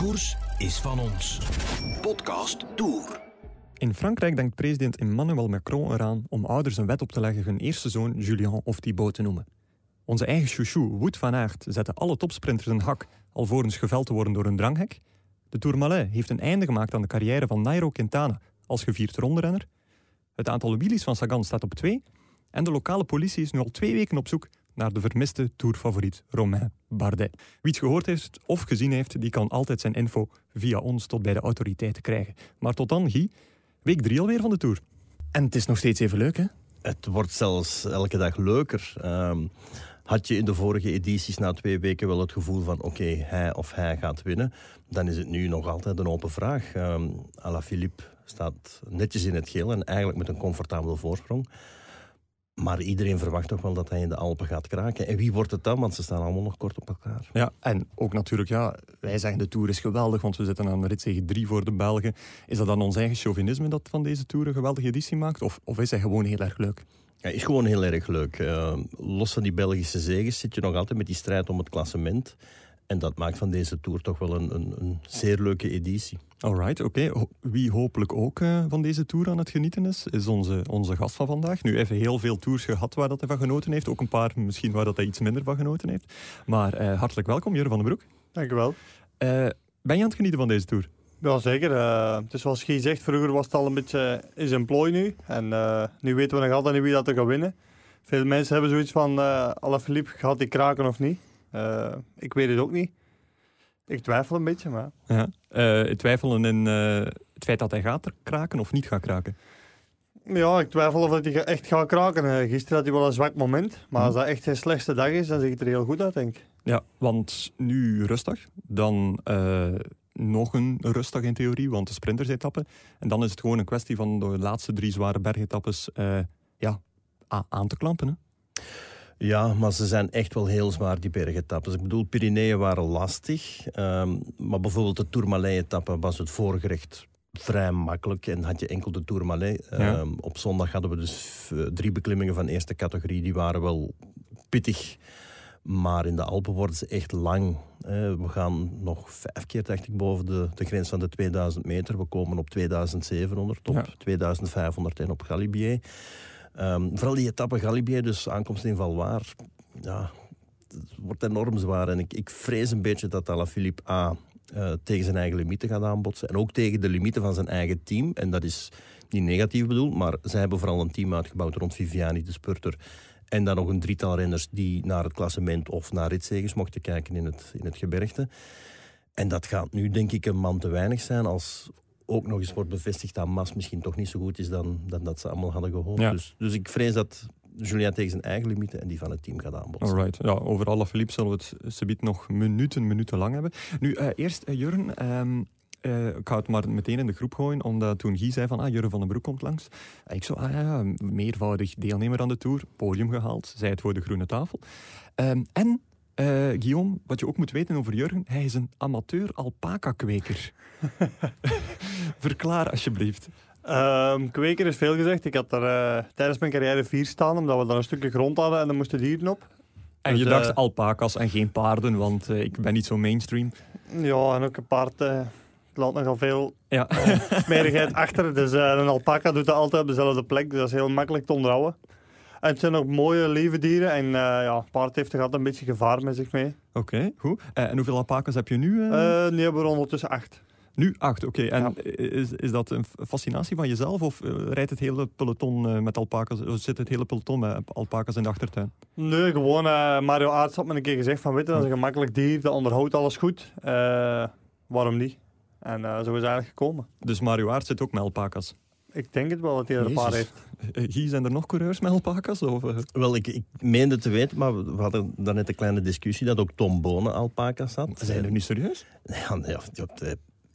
koers is van ons. Podcast Tour. In Frankrijk denkt president Emmanuel Macron eraan om ouders een wet op te leggen hun eerste zoon Julien of Thibaut te noemen. Onze eigen chouchou Wout van Aert zette alle topsprinters een hak alvorens geveld te worden door een dranghek. De Tourmalet heeft een einde gemaakt aan de carrière van Nairo Quintana als gevierd rondrenner. Het aantal wheelies van Sagan staat op twee en de lokale politie is nu al twee weken op zoek naar de vermiste tourfavoriet Romain Bardet. Wie het gehoord heeft of gezien heeft, die kan altijd zijn info via ons tot bij de autoriteiten krijgen. Maar tot dan, Guy, week drie alweer van de Tour. En het is nog steeds even leuk, hè? Het wordt zelfs elke dag leuker. Ehm, had je in de vorige edities na twee weken wel het gevoel van oké, hij of hij gaat winnen, dan is het nu nog altijd een open vraag. Um, Alaphilippe staat netjes in het geel en eigenlijk met een comfortabele voorsprong. Maar iedereen verwacht toch wel dat hij in de Alpen gaat kraken. En wie wordt het dan? Want ze staan allemaal nog kort op elkaar. Ja, en ook natuurlijk, ja, wij zeggen de Tour is geweldig, want we zitten aan de ritzege 3 voor de Belgen. Is dat dan ons eigen chauvinisme dat van deze Tour een geweldige editie maakt? Of, of is hij gewoon heel erg leuk? Hij is gewoon heel erg leuk. Uh, los van die Belgische zegens zit je nog altijd met die strijd om het klassement. En dat maakt van deze Tour toch wel een, een, een zeer leuke editie. Alright, oké. Wie hopelijk ook uh, van deze Tour aan het genieten is, is onze, onze gast van vandaag. Nu even heel veel tours gehad waar dat hij van genoten heeft. Ook een paar misschien waar dat hij iets minder van genoten heeft. Maar uh, hartelijk welkom, Jurre van den Broek. Dank u wel. Uh, ben je aan het genieten van deze Tour? Ja, zeker. het is zoals je zegt, vroeger was het al een beetje in zijn plooi nu. En nu weten we nog altijd niet wie dat er gaat winnen. Veel mensen hebben zoiets van, uh, Alaphilippe, gaat hij kraken of niet? Uh, ik weet het ook niet. Ik twijfel een beetje, maar... Ja. Uh, twijfelen in uh, het feit dat hij gaat kraken of niet gaat kraken? Ja, ik twijfel of hij echt gaat kraken. Gisteren had hij wel een zwak moment. Maar als dat echt zijn slechtste dag is, dan ziet het er heel goed uit, denk ik. Ja, want nu rustig. Dan nog een rustdag in theorie, want de sprinters-etappe. En dan is het gewoon een kwestie van de laatste drie zware bergetappes ja, aan te klampen. Hè? Ja, maar ze zijn echt wel heel zwaar, die bergetappes. Ik bedoel, Pyreneeën waren lastig. Um, maar bijvoorbeeld de Tourmalet-etappe was het voorgerecht vrij makkelijk. En had je enkel de Tourmalet. Ja. Um, op zondag hadden we dus uh, drie beklimmingen van eerste categorie. Die waren wel pittig. Maar in de Alpen worden ze echt lang. We gaan nog vijf keer, dacht ik, boven de, de grens van de 2000 meter. We komen op 2700 op, ja. 2501 op Galibier. Um, vooral die etappe Galibier, dus aankomst in Valwaar, ja, het wordt enorm zwaar. En ik, ik vrees een beetje dat Alaphilippe A uh, tegen zijn eigen limieten gaat aanbotsen. En ook tegen de limieten van zijn eigen team. En dat is niet negatief bedoeld, maar zij hebben vooral een team uitgebouwd rond Viviani, de spurter. En dan nog een drietal renners die naar het klassement of naar ritzegers mochten kijken in het, in het gebergte. En dat gaat nu denk ik een man te weinig zijn als ook nog eens wordt bevestigd dat Mas misschien toch niet zo goed is dan, dan dat ze allemaal hadden gehoopt. Ja. Dus, dus ik vrees dat Julien tegen zijn eigen limieten en die van het team gaat aanbotsen. Alright. Ja, over alle Philippe zullen we het subiet nog minuten, minuten lang hebben. Nu, uh, eerst uh, Jurgen. Um, uh, ik ga het maar meteen in de groep gooien, omdat toen Guy zei van ah, Jurgen van den Broek komt langs. ik zo, ah ja, meervoudig deelnemer aan de Tour, podium gehaald, zei het voor de groene tafel. Um, en uh, Guillaume, wat je ook moet weten over Jurgen, hij is een amateur alpaca-kweker. Verklaar alsjeblieft. Um, kweker is veel gezegd. Ik had er uh, tijdens mijn carrière vier staan, omdat we daar een stukje grond hadden en dan moesten dieren op. En dus, je dacht uh, alpaca's en geen paarden, want ik ben niet zo mainstream. Ja, en ook een paard laat nogal veel ja. smerigheid achter. Dus een alpaca doet dat altijd op dezelfde plek, dus dat is heel makkelijk te onderhouden. En het zijn ook mooie lieve dieren. En uh, ja, paard heeft er altijd een beetje gevaar met zich mee. Oké, okay, goed. Uh, en hoeveel alpaca's heb je nu? Uh? Uh, nu hebben we ondertussen acht. Nu acht, oké. Okay. En ja. is, is dat een fascinatie van jezelf? Of rijdt het hele peloton met alpaca's? Of zit het hele peloton met alpaca's in de achtertuin? Nee, gewoon Mario Aarts had me een keer gezegd van... Weet je, dat is een gemakkelijk dier, dat onderhoudt alles goed. waarom niet? En zo is het eigenlijk gekomen. Dus Mario Aarts zit ook met alpaca's? Ik denk het wel dat hij er een paar heeft. Hier zijn er nog coureurs met alpaca's? Of? Wel, ik, ik meende te weten, maar we hadden daarnet een kleine discussie dat ook Tom Bonen alpaca's had. Zijn er nu serieus? Nee, nee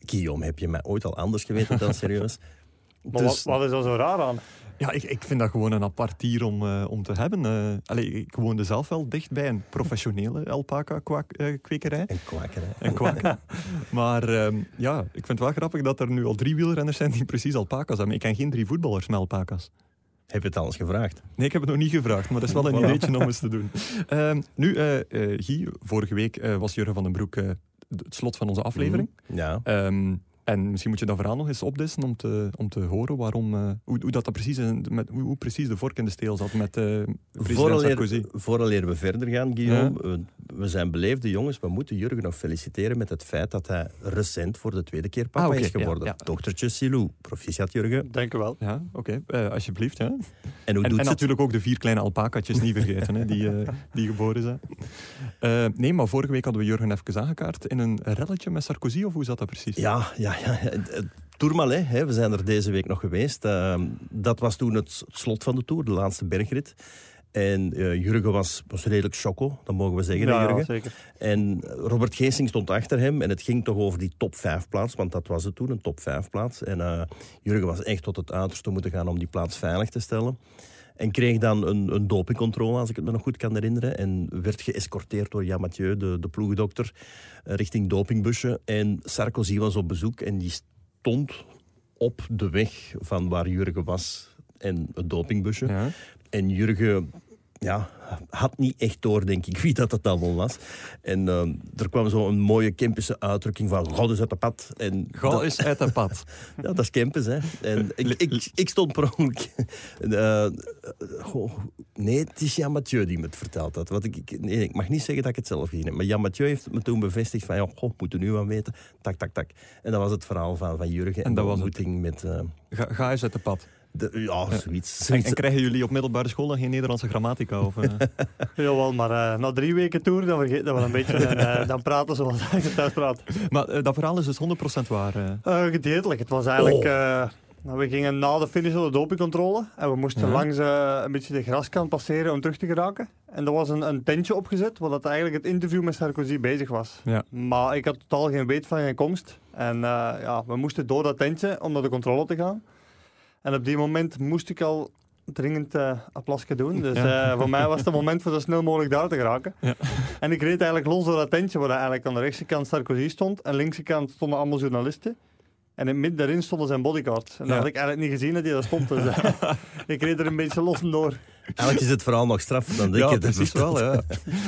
Guillaume, heb je mij ooit al anders geweten dan serieus? maar dus, wat, wat is er zo raar aan? Ja, ik, ik vind dat gewoon een apart dier om, uh, om te hebben. Uh, allee, ik woonde zelf wel dicht bij een professionele alpaca-kwekerij. Uh, en kwakkerij. En kwakken. maar um, ja, ik vind het wel grappig dat er nu al drie wielrenners zijn die precies alpaca's hebben. Ik ken geen drie voetballers met alpaca's. Heb je het al eens gevraagd? Nee, ik heb het nog niet gevraagd, maar dat is wel een ideetje om eens te doen. Um, nu, Guy, vorige week was Jurgen van den Broek het slot van onze aflevering. Ja. Ehm, en misschien moet je dat verhaal nog eens opdissen om te, om te horen waarom, eh, hoe, hoe, dat, dat precies, in- met, hoe, hoe precies de vork in de steel zat met eh president Sarkozy. Vooraleer, vooraleer we verder gaan, Guillaume, we, we zijn beleefde jongens. We moeten Jurgen nog feliciteren met het feit dat hij recent voor de tweede keer papa Ah, is geworden. ja, ja. Dochtertje Silou. Proficiat, Jurgen. Denk ik wel. Ja, oké, eh, alsjeblieft. Ja. En hoe En, doet en ze het? natuurlijk ook de vier kleine alpacatjes niet vergeten, hè, die, die geboren zijn. Eh, nee, maar vorige week hadden we Jurgen even aangekaart in een relletje met Sarkozy, of hoe zat dat precies? Ja, ja, ja. ja. Eh, Tourmalet, hè, we zijn er deze week nog geweest. Uh, dat was toen het slot van de Tour, de laatste bergrit. En uh, Jurgen was, was redelijk choco, dat mogen we zeggen, ja, Jurgen. zeker. En Robert Geesing stond achter hem en het ging toch over die top 5 plaats, want dat was het toen, een top 5 plaats. En uh, Jurgen was echt tot het uiterste moeten gaan om die plaats veilig te stellen. En kreeg dan een, een dopingcontrole, als ik het me nog goed kan herinneren. En werd geëscorteerd door Jan Mathieu, de, de ploegdokter, uh, richting dopingbusje. En Sarkozy was op bezoek en die stond op de weg van waar Jurgen was en het dopingbusje. Ja. En Jurgen ja, had niet echt door, denk ik, wie dat het allemaal was. En uh, er kwam zo een mooie Kempische uitdrukking van God is uit de pad. En dat, is uit de pad. ja, dat is Kempis, hè. En ik, ik, ik stond per ongeluk... Uh, goh, nee, het is Jan Mathieu die me het verteld had. Want ik, ik, nee, ik mag niet zeggen dat ik het zelf gezien heb. Maar Jan Mathieu heeft me toen bevestigd van... Ja, goh, moeten nu aan weten. Tak, tak, tak. En dat was het verhaal van, van Jurgen. En, En dat de was ontmoeting met... Uh, ga, ga eens uit de pad. De, ja, zoiets. En, en, krijgen jullie op middelbare school dan geen Nederlandse grammatica? Of, uh... Jawel, maar uh, na drie weken tour, dan vergeet dat wel een beetje. en, uh, dan praten zoals je thuis praat. Maar dat verhaal is dus 100% waar? Gedeeltelijk. Het was eigenlijk... Oh. Nou, we gingen na de finish op de dopingcontrole. En we moesten ja. langs een beetje de graskant passeren om terug te geraken. En er was een, een tentje opgezet, waar dat eigenlijk het interview met Sarkozy bezig was. Ja. Maar ik had totaal geen weet van zijn komst. En ja, we moesten door dat tentje om naar de controle te gaan. En op die moment moest ik al dringend uh, een plasje doen. Dus ja. uh, voor mij was het moment voor zo snel mogelijk daar te geraken. Ja. En ik reed eigenlijk los door dat tentje, waar eigenlijk aan de rechtse kant Sarkozy stond. En linkse kant stonden allemaal journalisten. En in het midden daarin stonden zijn bodyguard. En ja. dat had ik eigenlijk niet gezien dat hij daar stond. Dus uh, ik reed er een beetje los door. Eigenlijk is het verhaal nog straf, dan denk ja, precies wel, ja.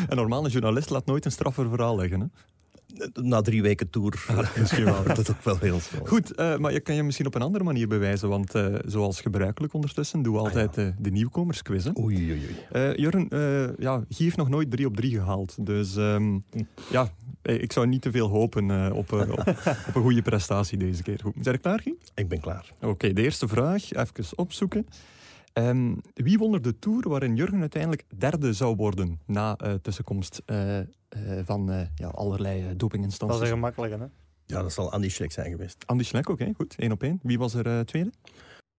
Een normale journalist laat nooit een straffer verhaal leggen, hè? Na drie weken tour misschien wel. dat is ook wel heel snel. Goed, uh, maar je kan je misschien op een andere manier bewijzen, want uh, zoals gebruikelijk ondertussen doen we altijd ah, ja. uh, de nieuwkomersquiz. Hè? Oei, oei, oei. Jurgen, ja, Guy heeft nog nooit drie op drie gehaald, dus um, ja, ik zou niet te veel hopen op, op, op, een goede prestatie deze keer. Goed. Zijn er klaar, Guy? Ik ben klaar. Oké, okay, de eerste vraag, even opzoeken. Um, wie won er de Tour waarin Jurgen uiteindelijk derde zou worden na uh, tussenkomst uh, uh, van ja, allerlei dopinginstanties? Dat is een gemakkelijke, hè? Ja, dat zal Andy Schleck zijn geweest. Andy Schleck, oké, okay, goed. Eén op één. Wie was er tweede?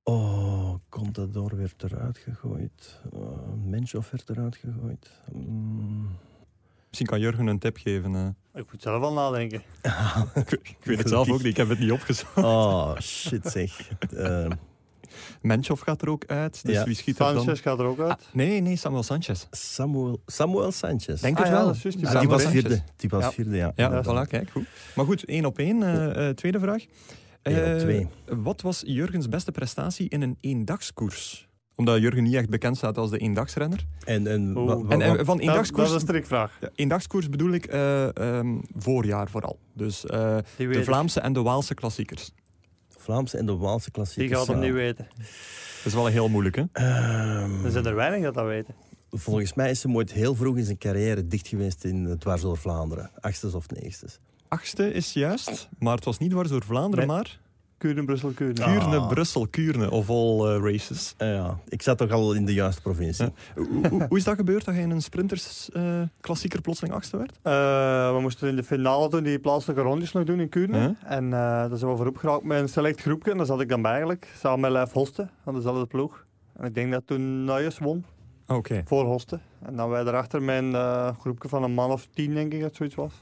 Oh, Contador werd eruit gegooid. Menschhoff werd eruit gegooid. Mm. Misschien kan Jurgen een tip geven. Ik moet zelf wel nadenken. ik, ik weet het zelf ook niet, ik heb het niet opgezocht. Oh, shit zeg. Menchoff gaat er ook uit. Dus ja. wie schiet Sanchez er dan? gaat er ook uit. Ah, nee, nee, Samuel Sanchez. Samuel, Samuel Sanchez. Denk ah, het ja, wel. juist, die ah, die was vierde. Die was Ja. vierde, ja. Ja, voilà, kijk, goed. Maar goed, één op één. eh, eh, tweede vraag. Eén op Eh, twee. Wat was Jurgens beste prestatie in een eendagskoers? Omdat Jurgen niet echt bekend staat als de eendagsrenner. En, en, En wa- van Dat, dat eendagskoers, is een strikvraag. ja, eendagskoers bedoel ik eh, ehm, voorjaar vooral. Dus eh, de ik. Vlaamse en de Waalse klassiekers. Vlaamse en de Waalse Die klassiekers. gaat hem niet weten. Dat is wel heel moeilijk, hè? Ehm, Er zijn er weinig dat dat weten. volgens mij is hij ooit heel vroeg in zijn carrière dicht geweest in het dwars door Vlaanderen. Achtstes of negentstes. Achtste is juist, maar het was niet dwars door Vlaanderen, Nee. maar Kuurne, Brussel, Kuurne. Ah. Kuurne, Brussel, Kuurne, of all eh, races. Eh, ja, ik zat toch al in de juiste provincie. Ja. Hoe, is dat gebeurd dat je in een sprinters eh, klassieker plotseling achtste werd? Eh, we moesten in de finale toen die plaatselijke rondjes nog doen in Kuurne. En uh, daar zijn we voorop geraakt met een select groepje. En daar zat ik dan bij eigenlijk, samen met Lijf Hoste van dezelfde ploeg. En ik denk dat toen Nuyes won, Oké, voor Hoste. En dan wij met een eh, groepje van een man of tien, denk ik, dat zoiets was.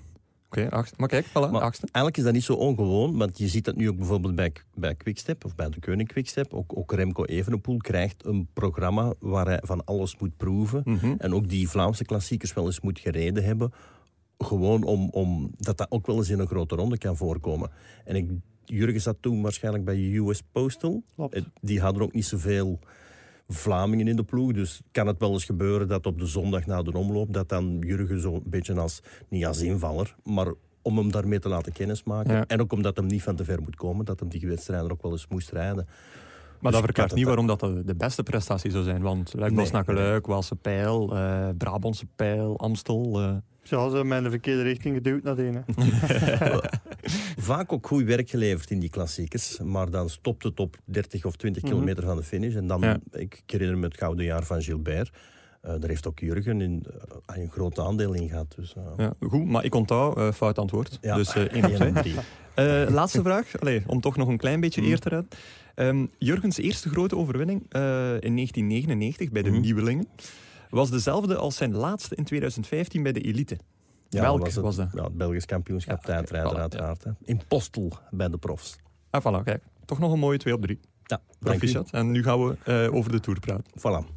Oké, acht. Maar kijk, voilà, Maar achtste. Eigenlijk is dat niet zo ongewoon, want je ziet dat nu ook bijvoorbeeld bij, bij Quickstep of bij de Koning Quickstep. Ook, ook Remco Evenepoel krijgt een programma waar hij van alles moet proeven. Mhm. En ook die Vlaamse klassiekers wel eens moet gereden hebben. Gewoon om, om dat dat ook wel eens in een grote ronde kan voorkomen. En ik, Jurgen zat toen waarschijnlijk bij US Postal. Klopt. Eh, Die hadden ook niet zoveel Vlamingen in de ploeg. Dus kan het wel eens gebeuren dat op de zondag na de omloop... dat dan Jurgen zo'n beetje als, niet als invaller... maar om hem daarmee te laten kennismaken. Ja. En ook omdat hem niet van te ver moet komen, dat hem die wedstrijden ook wel eens moest rijden. Maar Dus dat verklaart dat- niet waarom dat de, de beste prestatie zou zijn. Want Luik, Nee, Bosnakeluik, Waalse Pijl, eh, Brabantse Pijl, Amstel... eh, Zo, ze hebben in de verkeerde richting geduwd nadien. hè. Vaak ook goed werk geleverd in die klassiekers, maar dan stopt het op 30 of 20 Mhm. kilometer van de finish. En dan, Ja. ik, herinner me het gouden jaar van Gilbert. Eh, daar heeft ook Jurgen in, eh, een groot aandeel in gehad. Dus, eh, ja, goed, maar ik onthoud eh, fout antwoord. Ja. Dus eh 1 op 2. één en drie. Eh, laatste vraag, Allee, om toch nog een klein beetje Mhm. eer te redden. Ehm, Jurgens eerste grote overwinning eh, in 1999 bij de Mhm. Nieuwelingen was dezelfde als zijn laatste in 2015 bij de Elite. Ja, Welk was het, was dat? Ja, het Belgisch kampioenschap Ja, voilà, uiteraard. In Postel bij de profs. Ah, voilà, kijk. Toch nog een mooie 2 op 3. Ja. Proficiat. En nu gaan we eh, over de Tour praten. Voilà.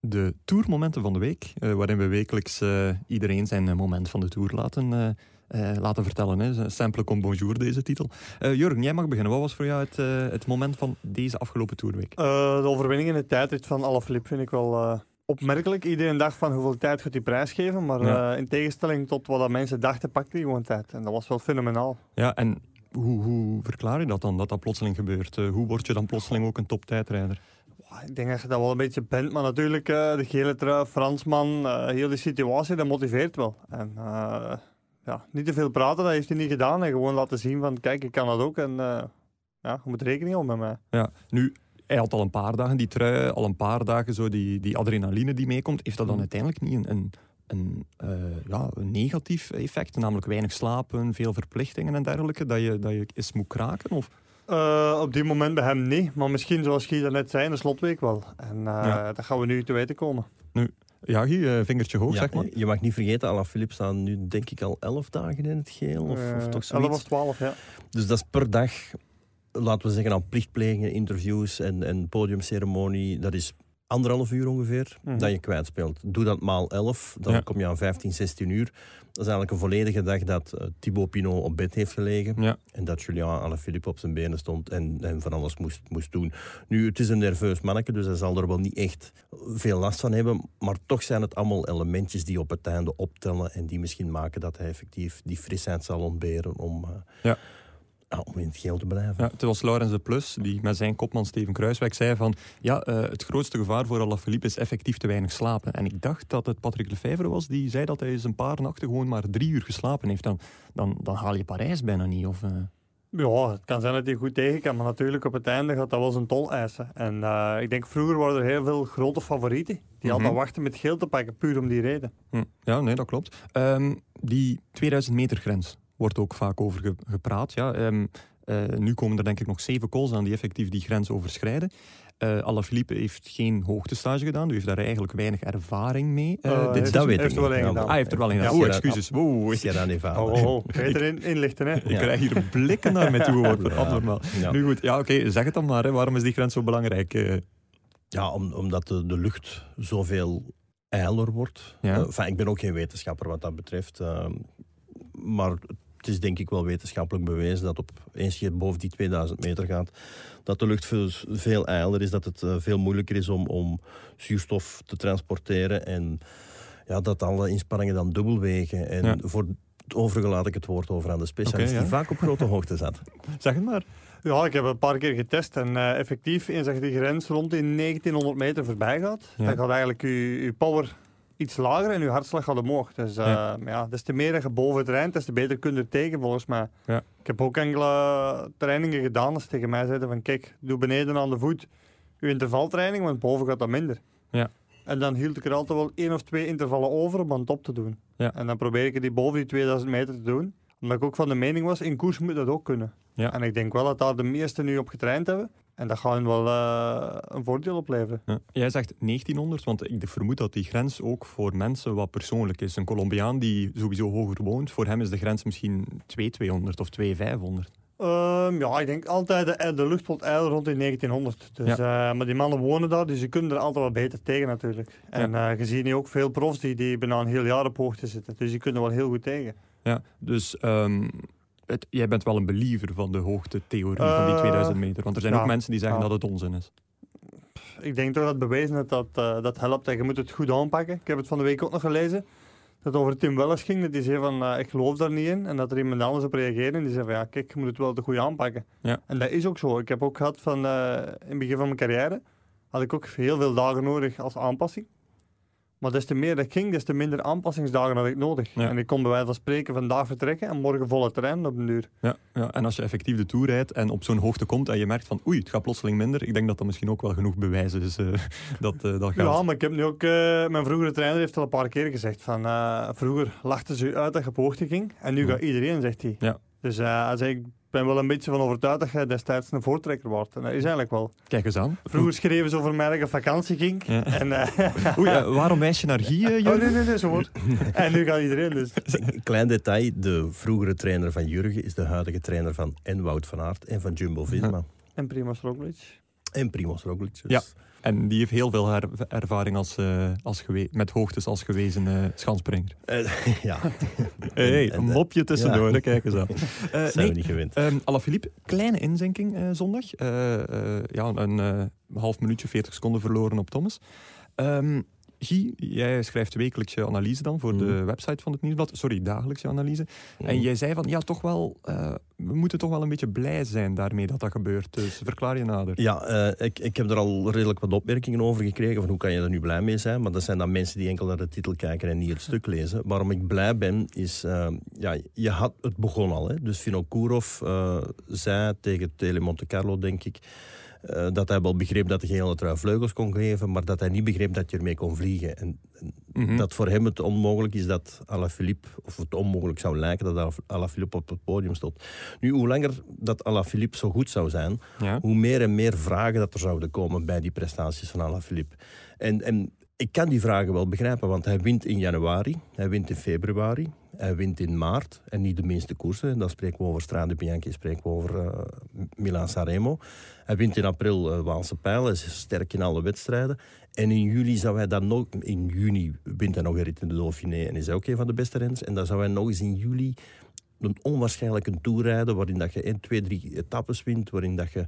De Tourmomenten van de week, eh, waarin we wekelijks eh, iedereen zijn moment van de Tour laten, eh, laten vertellen. Hè. Simple comme bonjour, deze titel. Eh Jurgen, jij mag beginnen. Wat was voor jou het, eh, het moment van deze afgelopen Tourweek? Eh, de overwinning in de tijdrit van Alaphilippe vind ik wel opmerkelijk. Iedereen dacht van hoeveel tijd gaat hij prijsgeven, maar Ja. eh, in tegenstelling tot wat dat mensen dachten, pakte hij gewoon tijd. En dat was wel fenomenaal. Ja, en hoe, hoe verklaar je dat dan, dat dat plotseling gebeurt? Hoe word je dan plotseling ook een toptijdrijder? Ik denk dat je dat wel een beetje bent, maar natuurlijk de gele trui, Fransman, heel die situatie, dat motiveert wel. En ja, niet te veel praten, dat heeft hij niet gedaan. En gewoon laten zien van, kijk, ik kan dat ook. En eh, ja, je moet rekening houden met mij. Ja, nu, hij had al een paar dagen die trui, al een paar dagen zo die, die adrenaline die meekomt. Heeft dat dan Mhm. uiteindelijk niet een, een, een, eh, ja, een negatief effect? Namelijk weinig slapen, veel verplichtingen en dergelijke, dat je, dat je eens moet kraken? Of? Eh, op dit moment bij hem niet, maar misschien zoals Guy net zei, in de slotweek wel. En Ja. dat gaan we nu te weten komen. Ja, Guy, eh, vingertje hoog, Ja, zeg maar. Je mag niet vergeten, Alaphilippe staan nu denk ik al 11 dagen in het geel. Of, of Eh, toch 11 zoiets. of 12, ja. Dus dat is per dag, laten we zeggen, aan plichtplegingen, interviews en, en podiumceremonie. Dat is anderhalf uur ongeveer Mhm. dat je kwijtspeelt. Doe dat maal 11, dan Ja. kom je aan 15, 16 uur. Dat is eigenlijk een volledige dag dat eh, Thibaut Pinot op bed heeft gelegen. Ja. En dat Julien Alaphilippe op zijn benen stond en, en van alles moest, moest doen. Nu, het is een nerveus manneke, dus hij zal er wel niet echt veel last van hebben. Maar toch zijn het allemaal elementjes die op het einde optellen en die misschien maken dat hij effectief die frisheid zal ontberen om, eh, Ja. Om in het geel te blijven. Ja, het was Laurens de Plus die met zijn kopman Steven Kruiswijk zei van ja, eh, het grootste gevaar voor Alaphilippe is effectief te weinig slapen. En ik dacht dat het Patrick Lefevre was die zei dat hij eens een paar nachten gewoon maar drie uur geslapen heeft. Dan, dan, dan haal je Parijs bijna niet. Of, eh, Ja, het kan zijn dat hij goed tegen kan, maar natuurlijk op het einde gaat dat wel zijn tol eisen. En eh, ik denk vroeger waren er heel veel grote favorieten die Mhm. altijd wachten met geel te pakken, puur om die reden. hm, Ja, nee, dat klopt. Ehm, die 2000 meter grens wordt ook vaak over ge- gepraat. Ja. Ehm, eh, nu komen er denk ik nog zeven calls aan die effectief die grens overschrijden. Eh Alaphilippe heeft geen hoogtestage gedaan, dus heeft daar eigenlijk weinig ervaring mee. dit heeft- dat weet heeft ik er wel gedaan. Ah, hij heeft er wel in gedaan. Ja, Oh, ja, excuses. Wow. Sierra Nevada. Oh, oh, oh. Erin inlichten, hè? Ik Ja. krijg hier blikken naar mij toe geworpen. Ja. Abnormaal. Ja. Nu goed, ja, oké, zeg het dan maar. Hè. Waarom is die grens zo belangrijk? Ja, om, omdat de, de lucht zoveel ijler wordt. Ja. Enfin, ik ben ook geen wetenschapper wat dat betreft. eh, maar het is denk ik wel wetenschappelijk bewezen dat op, eens je boven die 2000 meter gaat, dat de lucht veel, veel ijler is, dat het eh, veel moeilijker is om, om zuurstof te transporteren en ja, dat alle inspanningen dan dubbel wegen. En Ja. voor het overige laat ik het woord over aan de specialist ja. die vaak op grote hoogte zat. Zeg het maar. Ja, ik heb een paar keer getest en eh, effectief, eens dat je die grens rond die 1900 meter voorbij gaat, Ja. dan gaat eigenlijk je, je power iets lager en je hartslag gaat omhoog. Dus eh, Ja. ja. des te meer dat je boven het rijdt, des te beter kun je er tegen volgens mij. Ja. Ik heb ook enkele trainingen gedaan dat ze tegen mij zeiden van kijk, doe beneden aan de voet je intervaltraining, want boven gaat dat minder. Ja. En dan hield ik er altijd wel één of twee intervallen over om aan het top te doen. Ja. En dan probeer ik die boven die 2000 meter te doen. Omdat ik ook van de mening was, in koers moet dat ook kunnen. Ja. En ik denk wel dat daar de meesten nu op getraind hebben. En dat gaat wel eh, een voordeel opleveren. Ja. Jij zegt 1900, want ik vermoed dat die grens ook voor mensen wat persoonlijk is. Een Colombiaan die sowieso hoger woont, voor hem is de grens misschien 2200 of 2500. Ehm, ja, ik denk altijd de, de lucht wordt ijl rond in 1900. Dus, eh, maar die mannen wonen daar, dus die kunnen er altijd wel beter tegen natuurlijk. En eh, je ziet nu ook veel profs die, die bijna een heel jaar op hoogte zitten. Dus die kunnen wel heel goed tegen. Ja, dus ehm, het, jij bent wel een believer van de hoogtetheorie van die Eh, 2000 meter. Want er zijn ja. ook mensen die zeggen Ja. dat het onzin is. Ik denk toch dat bewezen is dat dat, eh, dat helpt en je moet het goed aanpakken. Ik heb het van de week ook nog gelezen. dat over Tim Wellers ging, dat hij zei van, eh, ik geloof daar niet in. En dat er iemand anders op reageerde en die zei van, ja, kijk, je moet het wel de goede aanpakken. Ja. En dat is ook zo. Ik heb ook gehad van, eh, in het begin van mijn carrière, had ik ook heel veel dagen nodig als aanpassing. Maar des te meer dat ging, des te minder aanpassingsdagen had ik nodig. Ja. En ik kon bij wijze van spreken vandaag vertrekken en morgen volle terrein op een duur. Ja, ja, en als je effectief de Tour rijdt en op zo'n hoogte komt en je merkt van oei, het gaat plotseling minder, ik denk dat dat misschien ook wel genoeg bewijs is eh, dat eh, dat gaat. Ja, maar ik heb nu ook... eh, mijn vroegere trainer heeft al een paar keer gezegd van... vroeger lachten ze u uit dat je op hoogte ging. En nu gaat iedereen, zegt hij. Ja. Dus zei, ik ben wel een beetje van overtuigd dat je destijds een voortrekker wordt. En dat is eigenlijk wel. Kijk eens aan. Vroeger schreven ze over mij dat ik op vakantie ging. Ja. En, eh, Oei, eh, waarom wijs je naar eh, oh, Jurgen? nee, nee, nee, zo wordt. En nu gaat iedereen dus. Klein detail, de vroegere trainer van Jurgen is de huidige trainer van en Wout van Aert en van Jumbo-Visma. En Primoz Roglic. En Primoz Roglic. Dus Ja. En die heeft heel veel her- ervaring als, eh, als met hoogtes als gewezen eh schanspringer. Eh, ja. Hey, hey, En- een en- mopje tussendoor, ja. kijk eens aan. Eh, zijn nee, we niet gewend. Ehm Alaphilippe, kleine inzinking eh, zondag. Eh, eh, ja, een eh, half minuutje, 40 seconden verloren op Thomas. Ehm Guy, jij schrijft wekelijks je analyse dan voor de Mhm. website van het Nieuwsblad. Sorry, dagelijks je analyse. En Mm. jij zei van, ja, toch wel, eh, we moeten toch wel een beetje blij zijn daarmee dat dat gebeurt. Dus verklaar je nader. Ja, eh, ik, ik heb er al redelijk wat opmerkingen over gekregen. Van hoe kan je er nu blij mee zijn? Maar dat zijn dan mensen die enkel naar de titel kijken en niet het stuk lezen. Waarom ik blij ben, is... eh, ja, je had, het begon al. Hè? Dus Vinokourov zei tegen Tele Monte Carlo, denk ik... eh, dat hij wel begreep dat de gele trui vleugels kon geven, maar dat hij niet begreep dat je ermee kon vliegen. En, en Mhm. dat voor hem het onmogelijk is dat Alaphilippe, of het onmogelijk zou lijken dat Alaphilippe op het podium stond. Nu, hoe langer dat Alaphilippe zo goed zou zijn, Ja. hoe meer en meer vragen dat er zouden komen bij die prestaties van Alaphilippe. En, en ik kan die vragen wel begrijpen, want hij wint in januari, hij wint in februari, hij wint in maart en niet de minste koersen. Dan spreken we over Strade Bianchi, spreken we over eh Milan Sanremo. Hij wint in april eh, Waalse Pijl, is sterk in alle wedstrijden. En in juli zou hij dan nog, in juni wint hij nog een rit in de Dauphiné en is hij ook een van de beste renners. En dan zou hij nog eens in juli een onwaarschijnlijke tour rijden, waarin dat je één, twee, drie etappes wint, waarin dat je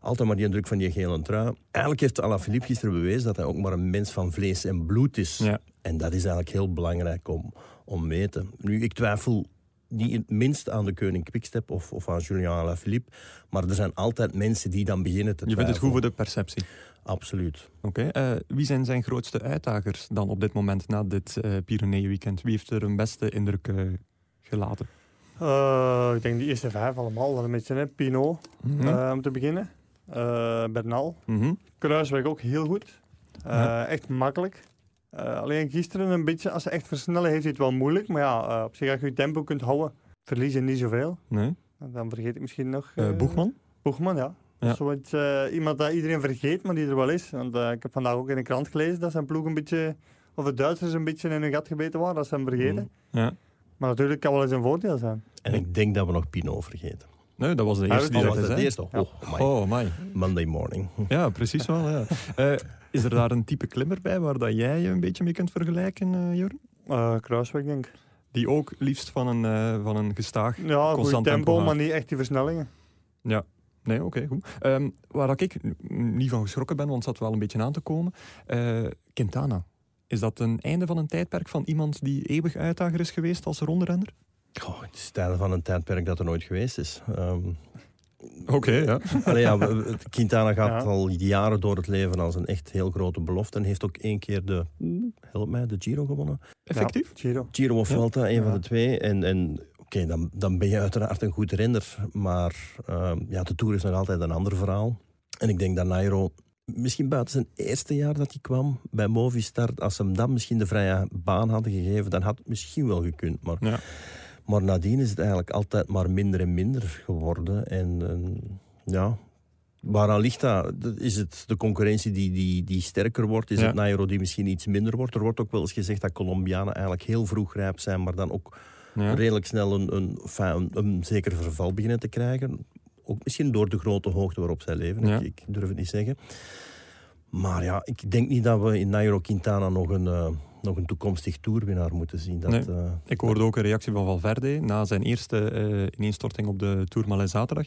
altijd maar die indruk van die gele trui. Eigenlijk heeft Alaphilippe gisteren bewezen dat hij ook maar een mens van vlees en bloed is. Ja. En dat is eigenlijk heel belangrijk om, om meten. Nu, ik twijfel niet het minst aan de koning Quickstep of, of aan Julien Alaphilippe, maar er zijn altijd mensen die dan beginnen te Je vindt het goed twijfelen. voor de perceptie. Absoluut. Oké. eh, wie zijn zijn grootste uitdagers dan op dit moment na dit eh Pyrenee-weekend? Wie heeft er een beste indruk eh, gelaten? Eh, ik denk die eerste vijf allemaal wel een beetje. Hè. Pinot, Mhm. om te beginnen. Eh Bernal. Mhm. Kruisweg ook heel goed. Eh, Ja. Echt makkelijk. Eh, alleen gisteren een beetje, als ze echt versnellen, heeft hij het wel moeilijk. Maar ja, eh, op zich als je je tempo kunt houden, verlies je niet zoveel. Nee. Dan vergeet ik misschien nog... Boegman? Boegman, ja. Ja. Zoiets, eh, iemand dat iedereen vergeet, maar die er wel is. Want eh, ik heb vandaag ook in de krant gelezen dat zijn ploeg een beetje... Of de Duitsers een beetje in hun gat gebeten waren, dat ze hem vergeten. Mm. Ja. Maar natuurlijk kan wel eens een voordeel zijn. En ik denk dat we nog Pinot vergeten. Nee, dat was de Ah, eerste die dat Oh, dat was de eerste? Oh, my. Oh, my. Monday morning. Ja, precies wel. Ja. Eh, is er daar een type klimmer bij waar dat jij je een beetje mee kunt vergelijken, eh Jurgen? Eh Kruisweg, denk ik. Die ook liefst van een, eh, van een gestaag... Ja, Constant tempo, tempo maar niet echt die versnellingen. Ja. Nee, oké, goed. Ehm, waar dat ik niet van geschrokken ben, want het zat wel een beetje aan te komen. eh, Quintana. Is dat een einde van een tijdperk van iemand die eeuwig uitdager is geweest als rondrenner? Goh, het is het einde van een tijdperk dat er nooit geweest is. Ehm, Oké, ja. Allee, ja, Quintana gaat Ja. al jaren door het leven als een echt heel grote belofte. En heeft ook één keer de, help mij, de Giro gewonnen. Effectief? Ja, Giro. Giro of Ja. Vuelta, een Ja. van de twee. En, en oké, dan, dan ben je uiteraard een goed renner. Maar ehm, ja, de Tour is nog altijd een ander verhaal. En ik denk dat Nairo, misschien buiten zijn eerste jaar dat hij kwam bij Movistar, als ze hem dan misschien de vrije baan hadden gegeven, dan had het misschien wel gekund. Maar, Ja. Maar nadien is het eigenlijk altijd maar minder en minder geworden. En, en ja, waaraan ligt dat? Is het de concurrentie die, die, die sterker wordt? Is Ja. het Nairo die misschien iets minder wordt? Er wordt ook wel eens gezegd dat Colombianen eigenlijk heel vroeg rijp zijn, maar dan ook Ja. redelijk snel een, een, enfin, een, een zeker verval beginnen te krijgen. Ook misschien door de grote hoogte waarop zij leven. Ja. Ik, ik durf het niet zeggen. Maar ja, ik denk niet dat we in Nairo Quintana nog een, eh, nog een toekomstig toerwinnaar moeten zien. Dat, Nee. eh, Ik hoorde ook een reactie van Valverde na zijn eerste eh, ineenstorting op de Tourmalet zaterdag.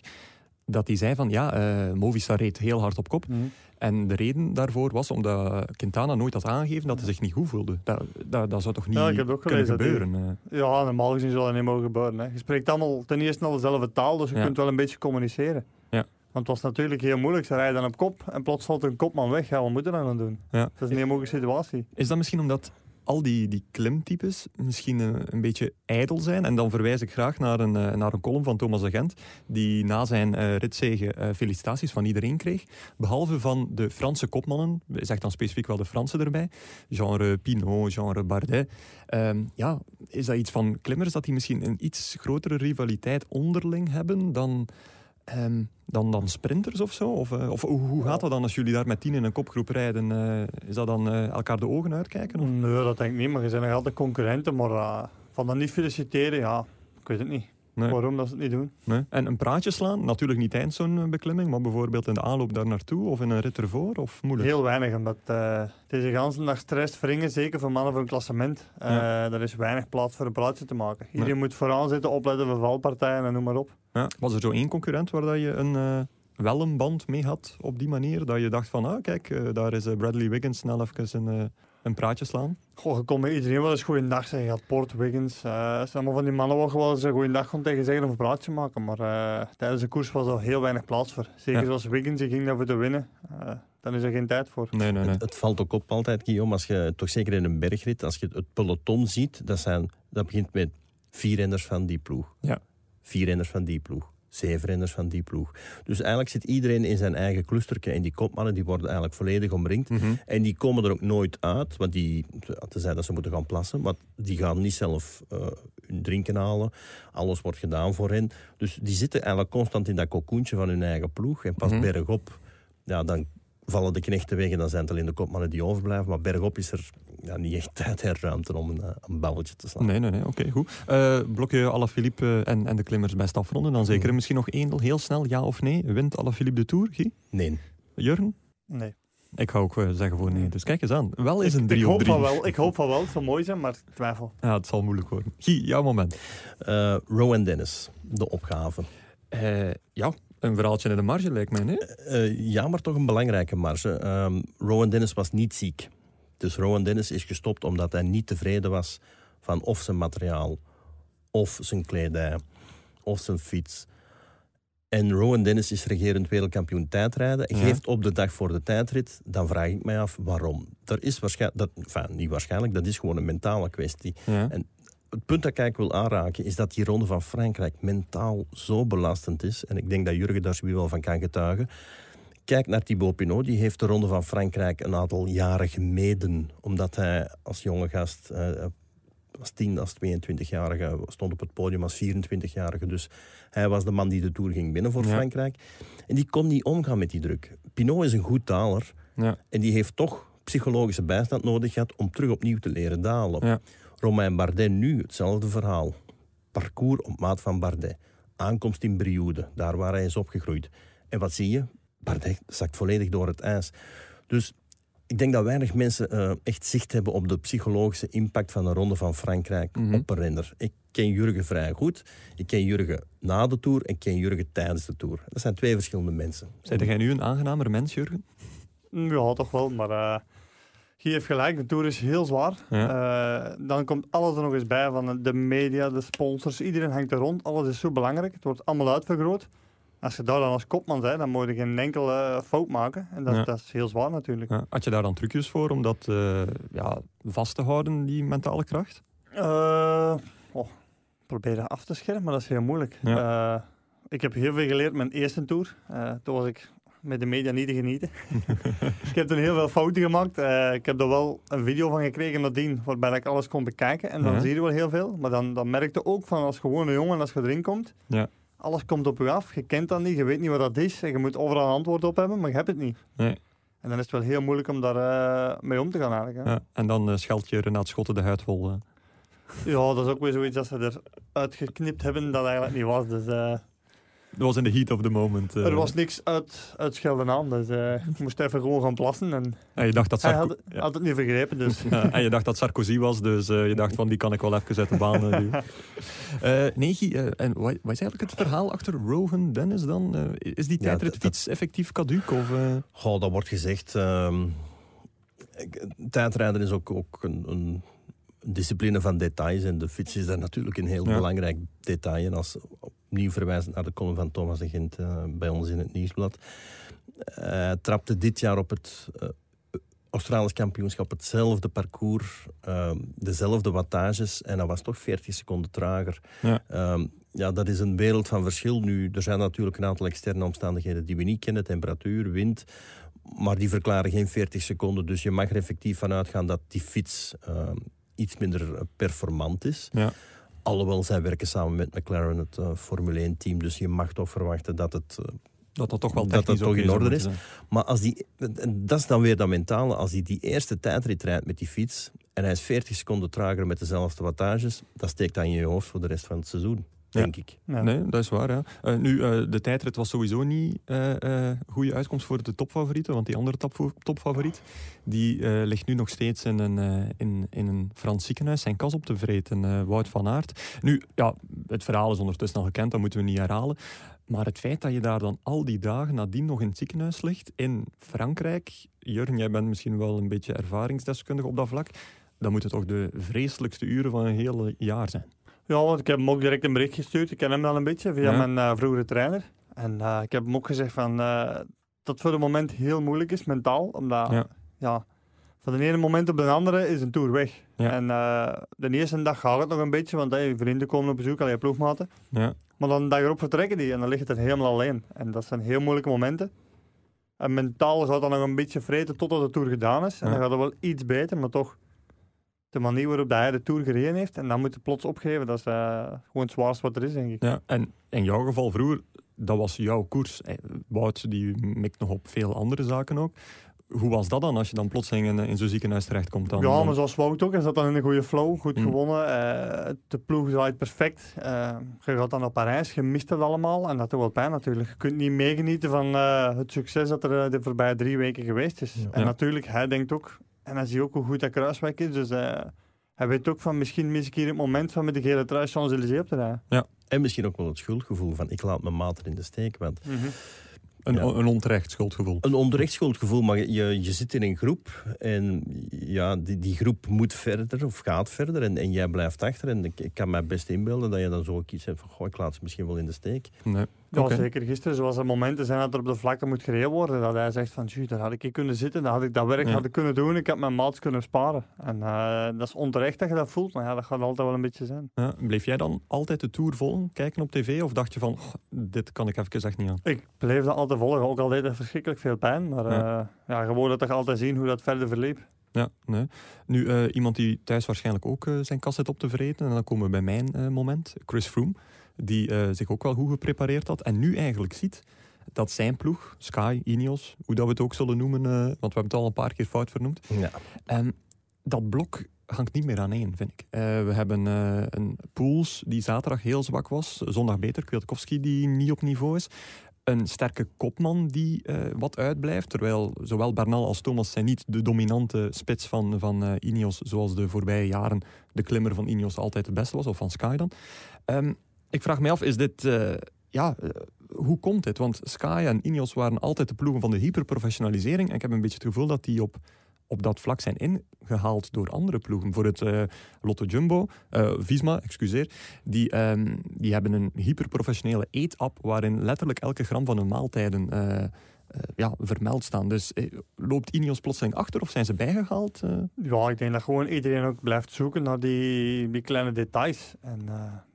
dat hij zei van ja, uh, Movistar reed heel hard op kop. Mhm. En de reden daarvoor was omdat Quintana nooit had aangegeven dat hij zich niet goed voelde. Dat, dat, dat zou toch niet Ja, ik heb ook kunnen gelezen dat gebeuren? Ja, normaal gezien zal dat niet mogen gebeuren. Hè. Je spreekt allemaal ten eerste al dezelfde taal, dus je Ja. kunt wel een beetje communiceren. Ja. Want het was natuurlijk heel moeilijk. Ze rijden op kop en plots valt een kopman weg. Ja, wat moeten we dan doen? Ja. Dat is een heel moeilijke situatie. Is dat misschien omdat al die, die klimtypes misschien eh, een beetje ijdel zijn? En dan verwijs ik graag naar een, eh, naar een column van Thomas de Gent, die na zijn ritzege eh, felicitaties van iedereen kreeg. Behalve van de Franse kopmannen, zegt dan specifiek wel de Fransen erbij, genre Pinot, genre Bardet. Ehm, ja, is dat iets van klimmers dat die misschien een iets grotere rivaliteit onderling hebben dan... ehm, dan, dan sprinters of zo? Of, eh, of hoe, gaat dat dan als jullie daar met tien in een kopgroep rijden? Eh, is dat dan eh, elkaar de ogen uitkijken? Of? Nee, dat denk ik niet. Maar je zijn nog altijd concurrenten. Maar van dat niet feliciteren, ja, ik weet het niet. Nee. Waarom dat ze het niet doen? Nee. En een praatje slaan, natuurlijk niet tijdens zo'n beklimming, maar bijvoorbeeld in de aanloop daar naartoe of in een rit ervoor, of moeilijk? Heel weinig, omdat deze ganse dag stress wringen, zeker voor mannen voor een klassement. Eh Er is weinig plaats voor een praatje te maken. Iedereen moet vooraan zitten, opletten voor valpartijen en noem maar op. Ja. Was er zo één concurrent waar dat je een, eh, wel een band mee had op die manier? Dat je dacht van, ah kijk, eh, daar is eh, Bradley Wiggins snel even een, een praatje slaan? Goh, je kon met iedereen wel eens goeiedag zeggen. Je had Port, Wiggins. eh sommige van die mannen wouden wel eens een goeiedag gewoon tegen zeggen of een praatje maken. Maar eh, tijdens de koers was er heel weinig plaats voor. Zeker Ja. zoals Wiggins, die ging daarvoor te winnen. Eh, dan is er geen tijd voor. Nee, nee, nee. Het, het valt ook op altijd, Guillaume, als je toch zeker in een bergrit, als je het peloton ziet, dat, zijn, dat begint met vier renners van die ploeg. Ja. Vier renners van die ploeg. Zeven renners van die ploeg. Dus eigenlijk zit iedereen in zijn eigen clusterke en die kopmannen die worden eigenlijk volledig omringd. Mhm. En die komen er ook nooit uit, want die, tenzij dat ze moeten gaan plassen, maar die gaan niet zelf eh, hun drinken halen. Alles wordt gedaan voor hen. Dus die zitten eigenlijk constant in dat cocoentje van hun eigen ploeg. En pas Mhm. bergop, ja, dan vallen de knechten weg en dan zijn het alleen de kopmannen die overblijven. Maar bergop is er ja, niet echt tijd en ruimte om een, eh, een balletje te slaan. Nee, nee, nee. Oké, goed. Eh blokje Alaphilippe eh, en, en de klimmers best afronden dan zeker. En Misschien nog één, heel snel, ja of nee. Wint Alaphilippe de Tour, Guy? Nee. Jurgen? Nee. Ik ga ook zeggen voor nee. Dus kijk eens aan. Wel is een ik, 3 ik op hoop 3. van wel. Ik hoop van wel. Het zou mooi zijn, maar ik twijfel. Ja, het zal moeilijk worden. Guy, jouw moment. Eh, Rowan Dennis, de opgave. Eh, ja, een verhaaltje in de marge lijkt mij, nee? Eh, ja, maar toch een belangrijke marge. Ehm, Rowan Dennis was niet ziek. Dus Rowan Dennis is gestopt omdat hij niet tevreden was van of zijn materiaal, of zijn kledij, of zijn fiets. En Rowan Dennis is regerend wereldkampioen tijdrijden. Ja. Geeft op de dag voor de tijdrit. Dan vraag ik mij af waarom. Er is waarschijnlijk, dat, enfin, niet waarschijnlijk, dat is gewoon een mentale kwestie. Ja. Het punt dat ik eigenlijk wil aanraken is dat die ronde van Frankrijk mentaal zo belastend is. En ik denk dat Jurgen daar wel van kan getuigen. Kijk naar Thibaut Pinot, die heeft de ronde van Frankrijk een aantal jaren gemeden. Omdat hij als jonge gast, eh, als 10, als 22-jarige, stond op het podium als 24-jarige. Dus hij was de man die de Tour ging winnen voor Ja. Frankrijk. En die kon niet omgaan met die druk. Pinot is een goed daler. Ja. En die heeft toch psychologische bijstand nodig gehad om terug opnieuw te leren dalen. Ja. Romain Bardet nu hetzelfde verhaal. Parcours op maat van Bardet. Aankomst in Brioude, daar waar hij is opgegroeid. En wat zie je? Bardet zakt volledig door het ijs. Dus ik denk dat weinig mensen eh, echt zicht hebben op de psychologische impact van een ronde van Frankrijk Mhm. op een renner. Ik ken Jurgen vrij goed. Ik ken Jurgen na de Tour en ik ken Jurgen tijdens de Tour. Dat zijn twee verschillende mensen. Zijde jij nu een aangenamer mens, Jurgen? Ja, toch wel. Maar eh Guy heeft gelijk. De Tour is heel zwaar. Eh, dan komt alles er nog eens bij. Van de media, de sponsors. Iedereen hangt er rond. Alles is zo belangrijk. Het wordt allemaal uitvergroot. Als je daar dan als kopman bent, dan moet je geen enkel eh, fout maken. En dat, Ja. dat is heel zwaar natuurlijk. Ja. Had je daar dan trucjes voor om dat eh, ja, vast te houden, die mentale kracht? Eh, oh, probeer dat af te schermen, maar dat is heel moeilijk. Ik heb heel veel geleerd mijn eerste tour. Toen was ik met de media niet te genieten. ik heb toen heel veel fouten gemaakt. Eh, ik heb er wel een video van gekregen nadien, waarbij ik alles kon bekijken. En dan Ja. zie je wel heel veel. Maar dan, dan merkte ook van als gewone jongen, als je erin komt, Ja. alles komt op je af. Je kent dat niet, je weet niet wat dat is. En je moet overal een antwoord op hebben, maar je hebt het niet. Nee. En dan is het wel heel moeilijk om daar eh, mee om te gaan eigenlijk. hè. Ja. En dan scheld je Renaat Schotten de huid vol. Ja, dat is ook weer zoiets dat ze eruit geknipt hebben dat eigenlijk niet was. Dus, Dat was in de heat of the moment. Er was niks uit, uit Schelden aan, dus ik moest even gewoon gaan plassen. En, en je dacht dat Sarko... hij had, had, het niet begrepen, dus... en je dacht dat Sarkozy was, dus je dacht van die kan ik wel even uit de baan duwen. nee, en wat, wat, is eigenlijk het verhaal achter Rohan Dennis dan? is die tijdritfiets ja, effectief caduc? Of, Goh, dat wordt gezegd... Ehm, tijdrijden is ook, ook een, een, discipline van details. En de fiets is daar natuurlijk een heel belangrijk detail. En als opnieuw verwijzend naar de column van Thomas de Gent uh, bij ons in het nieuwsblad. Hij trapte dit jaar op het uh, Australisch kampioenschap hetzelfde parcours, uh, dezelfde wattages. En dat was toch 40 seconden trager. Ja. Ehm, ja, dat is een wereld van verschil. Nu, er zijn natuurlijk een aantal externe omstandigheden die we niet kennen. Temperatuur, wind maar die verklaren geen 40 seconden. Dus je mag er effectief van uitgaan dat die fiets uh, iets minder performant is. Ja. Alhoewel zij werken samen met McLaren, het uh, Formule 1-team. Dus je mag toch verwachten dat het... Uh, dat dat toch wel dat dat toch in orde is. Maar als die, dat is dan weer dat mentale. Als hij die, die eerste tijdrit rijdt met die fiets en hij is 40 seconden trager met dezelfde wattages, dat steekt aan je hoofd voor de rest van het seizoen denk ik. Nee, dat is waar. Ja. Uh, nu, uh, de tijdrit was sowieso niet een uh, goede uitkomst voor de topfavorieten, want die andere top, topfavoriet, die ligt nu nog steeds in een, in, in een Frans ziekenhuis, zijn kas op te vreten, Wout van Aert. Nu, ja, het verhaal is ondertussen al gekend, dat moeten we niet herhalen. Maar het feit dat je daar dan al die dagen nadien nog in het ziekenhuis ligt, in Frankrijk, Jurgen, jij bent misschien wel een beetje ervaringsdeskundig op dat vlak, dan moeten toch de vreselijkste uren van een hele jaar zijn. Ja, want ik heb hem ook direct een bericht gestuurd. Ik ken hem wel een beetje via mijn uh, vroegere trainer. En uh, ik heb hem ook gezegd van, uh, dat het voor het moment heel moeilijk is, mentaal. Omdat, ja. ja van de ene moment op de andere is een tour weg. Ja. En de eerste dag gaat het nog een beetje, want hey, vrienden komen op bezoek, al je ploegmaten. Ja. Maar dan dag erop vertrekken die en dan ligt het er helemaal alleen. En dat zijn heel moeilijke momenten. En mentaal gaat dat nog een beetje vreten totdat de tour gedaan is. En dan gaat het wel iets beter, maar toch de manier waarop hij de Tour gereden heeft. En dan moet je plots opgeven. Dat is uh, gewoon het zwaarste wat er is, denk ik. Ja, en in jouw geval vroeger, dat was jouw koers. Eh, Wout die mikt nog op veel andere zaken ook. Hoe was dat dan als je dan plotseling in, in zo'n ziekenhuis terechtkomt? Dan, ja, maar zoals Wout ook. Hij zat dan in een goede flow, goed mm. gewonnen. Uh, de ploeg draait perfect. Uh, je gaat dan naar Parijs, je mist het allemaal. En dat doet wel pijn natuurlijk. Je kunt niet meegenieten van uh, het succes dat er de voorbije drie weken geweest is. En natuurlijk, hij denkt ook, en hij ziet ook hoe goed dat kruiswijk is. Dus uh, hij weet ook van misschien mis ik hier het moment van met de gele trui Champs-Élysées op te rijden. Ja. En misschien ook wel het schuldgevoel van ik laat mijn maat in de steek. Want mm een, een, onterecht schuldgevoel. Een onterecht schuldgevoel, maar je, je zit in een groep en ja, die, die groep moet verder of gaat verder en, en jij blijft achter. En ik, ik kan mij best inbeelden dat je dan zo iets hebt van, goh, ik laat ze misschien wel in de steek. Nee. Ja, zeker. Gisteren, zoals er momenten zijn dat er op de vlakken moet gereden worden, dat hij zegt van, daar had ik kunnen zitten, dan had ik dat werk ja. had ik kunnen doen, ik had mijn maat kunnen sparen. En uh, dat is onterecht dat je dat voelt, maar ja, dat gaat altijd wel een beetje zijn. Ja, bleef jij dan altijd de Tour volgen, kijken op tv, of dacht je van, dit kan ik even echt niet aan? Ik bleef dat altijd volgen, ook al deed het verschrikkelijk veel pijn, maar ja, uh, ja gewoon dat toch altijd zien hoe dat verder verliep. Ja, nee. Nu, uh, iemand die thuis waarschijnlijk ook zijn kast zit op te vreten, en dan komen we bij mijn moment, Chris Froome die uh, zich ook wel goed geprepareerd had. En nu eigenlijk ziet dat zijn ploeg, Sky, Ineos, hoe dat we het ook zullen noemen, uh, want we hebben het al een paar keer fout vernoemd. Ja. En dat blok hangt niet meer aan één, vind ik. Uh, we hebben een Pools die zaterdag heel zwak was, zondag beter, Kwiatkowski die niet op niveau is. Een sterke kopman die wat uitblijft, terwijl zowel Bernal als Thomas zijn niet de dominante spits van, van Ineos, zoals de voorbije jaren de klimmer van Ineos altijd de beste was, of van Sky dan. Um, ik vraag me af, is dit... Uh, ja, uh, hoe komt dit? Want Sky en Ineos waren altijd de ploegen van de hyperprofessionalisering. En ik heb een beetje het gevoel dat die op, op dat vlak zijn ingehaald door andere ploegen. Voor het uh, Lotto Jumbo, Visma, excuseer. Die, um, die hebben een hyperprofessionele eetapp waarin letterlijk elke gram van hun maaltijden ja, vermeld staan. Dus loopt Ineos plotseling achter of zijn ze bijgehaald? Ja, ik denk dat gewoon iedereen ook blijft zoeken naar die, die kleine details. En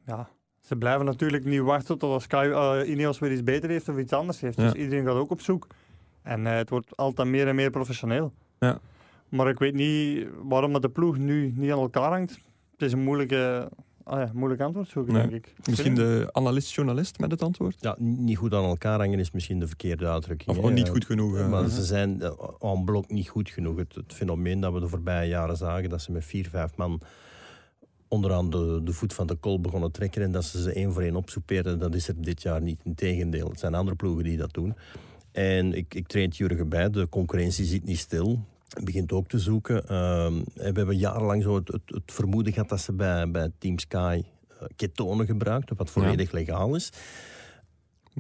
ja, ze blijven natuurlijk niet wachten tot als Sky uh, Ineos weer iets beter heeft of iets anders heeft. Dus iedereen gaat ook op zoek. En uh, het wordt altijd meer en meer professioneel. Ja. Maar ik weet niet waarom dat de ploeg nu niet aan elkaar hangt. Het is een moeilijke, ah ja, moeilijk antwoord zoeken, denk ik. Misschien de analist-journalist met het antwoord? Ja, niet goed aan elkaar hangen is misschien de verkeerde uitdrukking. Of niet goed genoeg. Uh, maar ze zijn en blok niet goed genoeg. Het, het, fenomeen dat we de voorbije jaren zagen, dat ze met vier, vijf man onderaan de, de voet van de kol begonnen trekken en dat ze ze één voor één opsoeperen, dat is er dit jaar niet. Integendeel, het zijn andere ploegen die dat doen. En ik, ik treed Jurgen bij, de concurrentie zit niet stil. Begint ook te zoeken. Uh, we hebben jarenlang zo het, het, het, vermoeden gehad dat ze bij, bij Team Sky uh, ketonen gebruikten, wat volledig ja. legaal is.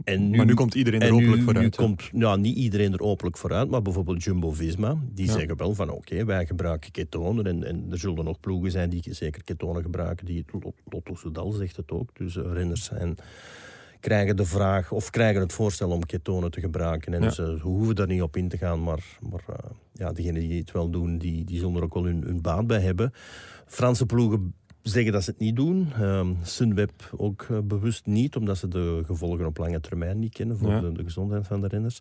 En nu, maar nu komt iedereen er openlijk nu, vooruit. Nu komt, ja, niet iedereen er openlijk vooruit, maar bijvoorbeeld Jumbo-Visma, die ja. zeggen wel van oké, okay, wij gebruiken ketonen en, en, er zullen nog ploegen zijn die zeker ketonen gebruiken. Die, Lotto Soudal zegt het ook, dus uh, renners zijn krijgen de vraag of krijgen het voorstel om ketonen te gebruiken. En ja. ze hoeven daar niet op in te gaan, maar, maar uh, ja, degenen die het wel doen, die, die zullen er ook wel hun, hun baan bij hebben. Franse ploegen zeggen dat ze het niet doen. Um, Sunweb ook uh, bewust niet, omdat ze de gevolgen op lange termijn niet kennen voor ja. de, de, gezondheid van de renners.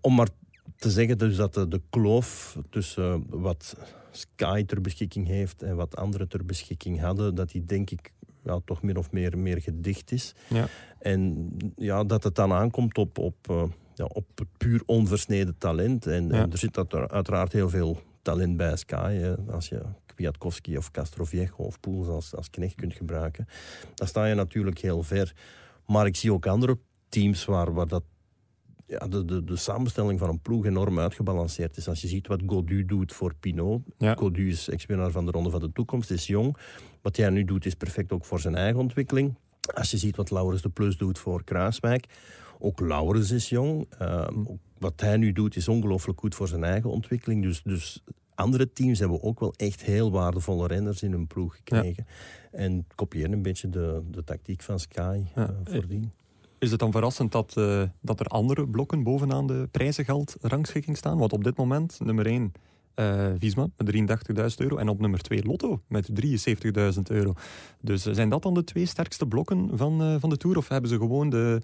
Om maar te zeggen dus dat de, de kloof tussen wat Sky ter beschikking heeft en wat anderen ter beschikking hadden, dat die denk ik ja, toch min of meer, meer gedicht is. Ja. En ja, dat het dan aankomt op, op, uh, ja, op het puur onversneden talent. En, Ja. en er zit dat er uiteraard heel veel talent bij Sky. Hè. Als je Kwiatkowski of Castroviejo of Poels als, als knecht kunt gebruiken, dan sta je natuurlijk heel ver. Maar ik zie ook andere teams waar, waar dat ja, de, de, de samenstelling van een ploeg enorm uitgebalanceerd is. Als je ziet wat Godu doet voor Pinot. Ja. Godu is ex-winnaar van de Ronde van de Toekomst, is jong. Wat hij nu doet is perfect ook voor zijn eigen ontwikkeling. Als je ziet wat Laurens de Plus doet voor Kruiswijk. Ook Laurens is jong. Uh, wat hij nu doet is ongelooflijk goed voor zijn eigen ontwikkeling. Dus, dus andere teams hebben ook wel echt heel waardevolle renners in hun ploeg gekregen. Ja. En kopiëren een beetje de, de tactiek van Sky ja. uh, voordien. Is het dan verrassend dat, uh, dat er andere blokken bovenaan de prijzengeld rangschikking staan? Want op dit moment nummer 1 uh, Visma met 33.000 euro en op nummer 2 Lotto met 73.000 euro. Dus zijn dat dan de twee sterkste blokken van, van de Tour? Of hebben ze gewoon de,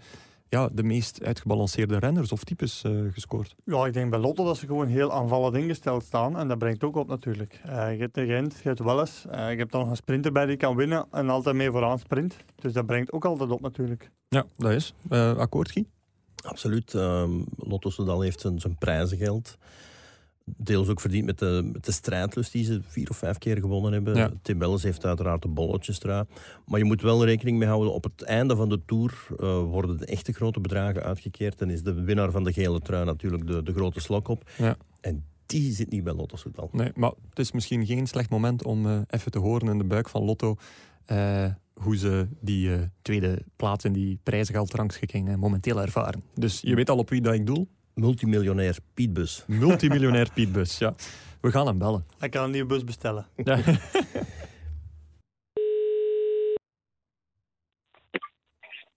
ja, de meest uitgebalanceerde renners of types gescoord? Ja, ik denk bij Lotto dat ze gewoon heel aanvallend ingesteld staan. En dat brengt ook op natuurlijk. je hebt de Gent, je hebt Welles. je hebt dan nog een sprinter bij die kan winnen en altijd mee vooraan sprint. Dus dat brengt ook altijd op natuurlijk. Ja, dat is. akkoord, Guy? Absoluut. Um, Lotto Soudal heeft zijn, zijn prijzengeld deels ook verdiend met de, met de strijdlust die ze vier of vijf keer gewonnen hebben. Ja. Tim Welles heeft uiteraard de bolletjestra. Maar je moet wel rekening mee houden, op het einde van de Tour uh, worden de echte grote bedragen uitgekeerd. En is de winnaar van de gele trui natuurlijk de, de grote slok op. Ja. En die zit niet bij Lotto Soudal. Nee, maar het is misschien geen slecht moment om uh, even te horen in de buik van Lotto... Uh, hoe ze die tweede plaats in die prijzengeldrangschikking momenteel ervaren. Dus je weet al op wie dat ik doel? Multimiljonair Pietbus. Multimiljonair Pietbus, ja. We gaan hem bellen. Hij kan een nieuwe bus bestellen. Ja.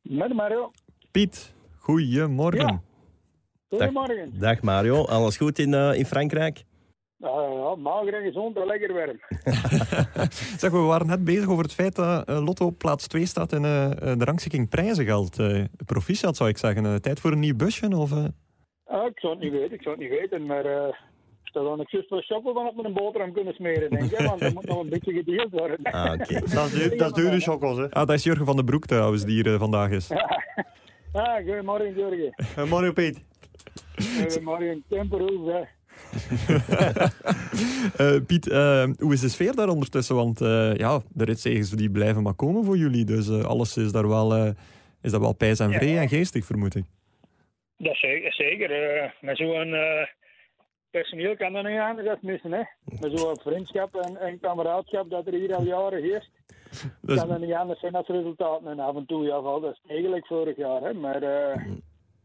Met Mario. Piet, goedemorgen. Ja. Goedemorgen. Dag, dag, Mario, alles goed in, uh, in Frankrijk? Ja, ja, mager en gezond en lekker warm. zeg, we waren net bezig over het feit dat uh, Lotto plaats 2 staat in uh, de rangschikking prijzengeld. Uh, proficiat zou ik zeggen. tijd voor een nieuw busje? Of, Ah, ik zou het niet weten, ik zou het niet weten, maar uh, stel dan ik juist dan had met een boterham kunnen smeren, denk ik. Want dat moet nog een beetje gedeeld worden. Ah, okay. dat, is duur, dat is dure chocos, hè? Ah, dat is Jurgen van den Broek trouwens, die hier uh, vandaag is. ah, goedemorgen, Jurgen. Goedemorgen, Piet. Goedemorgen, temperhoef, hè. uh, Piet, uh, hoe is de sfeer daar ondertussen? Want uh, ja, de ritzegens die blijven maar komen voor jullie. Dus alles is daar wel, is daar wel pijs en vree ja. en geestig, vermoed ik. Dat zeker. zeker. Uh, met zo'n uh, personeel kan dat niet anders als missen. Hè? Met zo'n vriendschap en, en kameraadschap dat er hier al jaren heerst. Dus... kan dat niet anders zijn als resultaten. En af en toe, ja, dat is eigenlijk vorig jaar. Hè? Maar uh,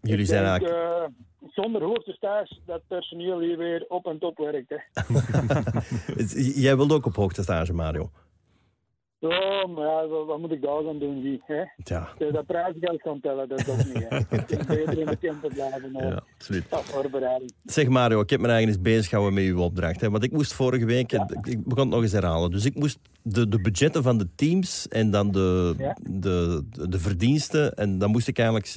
Jullie zijn denk, eigenlijk... zonder hoogtestage dat personeel hier weer op en top werkt. Hè? Jij wilde ook op hoogtestage, Mario? Ja, maar ja, wat, moet ik daar dan doen, wie? Hè? Ja. Dat prijsgeld kan tellen, dat is ook niet. Hè? Ik moet beter in de tempo blijven. Hè? Ja, absoluut. voorbereiding. Zeg Mario, ik heb me eigenlijk eens bezig gehouden met uw opdracht. Hè? Want ik moest vorige week, ja. ik begon het nog eens herhalen. Dus ik moest de, de budgetten van de teams en dan de, de, de, de verdiensten. En dan moest ik eigenlijk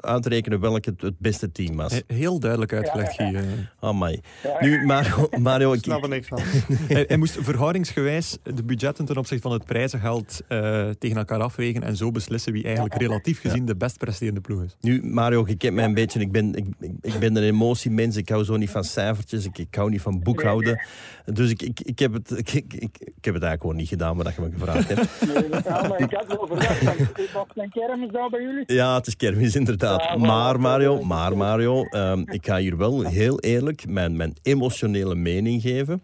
uitrekenen welk het, het beste team was. Heel duidelijk uitgelegd, Guy. eh. Amai. Nu, Mario, Mario Ik ik, snap er niks van. hij, hij moest verhoudingsgewijs de budgetten ten opzichte van het prijzengeld eh, tegen elkaar afwegen en zo beslissen wie eigenlijk relatief gezien de best presterende ploeg is. nu, Mario, je kent mij een beetje. Ik ben, ik, ik, ik ben een emotiemens. Ik hou zo niet van cijfertjes. Ik, ik hou niet van boekhouden. Dus ik, ik, ik, heb het, ik, ik, ik, ik heb het eigenlijk gewoon niet gedaan wat je me gevraagd hebt. Nee, maar ik had wel verwacht. want Het was een kermis daar bij jullie. Ja, het is kermis inderdaad. Maar Mario, maar Mario ehm, ik ga hier wel heel eerlijk mijn, mijn emotionele mening geven.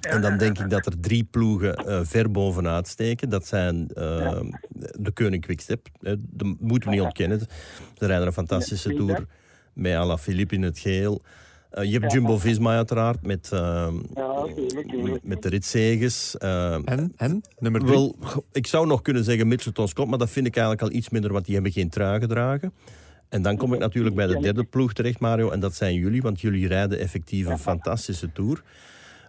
En dan denk ik dat er drie ploegen eh, ver bovenuit steken. Dat zijn ehm, de Koning Quickstep. Dat moeten we niet ontkennen. Ze rijden een fantastische tour met Alaphilippe in het geel. Eh, je hebt Jumbo-Visma uiteraard met, ehm, met, met de ritzeges. Ehm, En, en nummer drie. wel, ik zou nog kunnen zeggen Mitchelton Scott, maar dat vind ik eigenlijk al iets minder, want die hebben geen trui gedragen. En dan kom ik natuurlijk bij de derde ploeg terecht, Mario, en dat zijn jullie, want jullie rijden effectief een fantastische tour.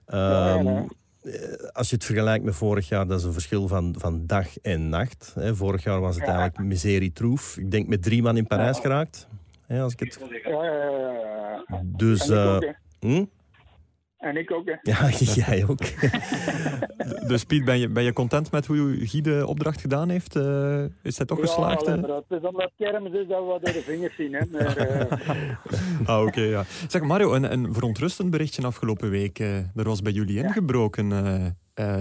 Ehm, eh, als je het vergelijkt met vorig jaar, dat is een verschil van, van dag en nacht. Vorig jaar was het eigenlijk miserie troef. Ik denk met drie man in Parijs geraakt. Als ik het... Dus... Hè. hm? En ik ook, hè. Ja, jij ook. Dus Piet, ben je, ben je content met hoe Guy de opdracht gedaan heeft? Eh, is hij toch geslaagd? Ja, eh? inderdaad. Het is omdat kermis is dat we wat door de vingers zien, hè. Maar, eh, Ah, oké, ja. Zeg, Mario, een, een verontrustend berichtje afgelopen week. eh, er was bij jullie ingebroken.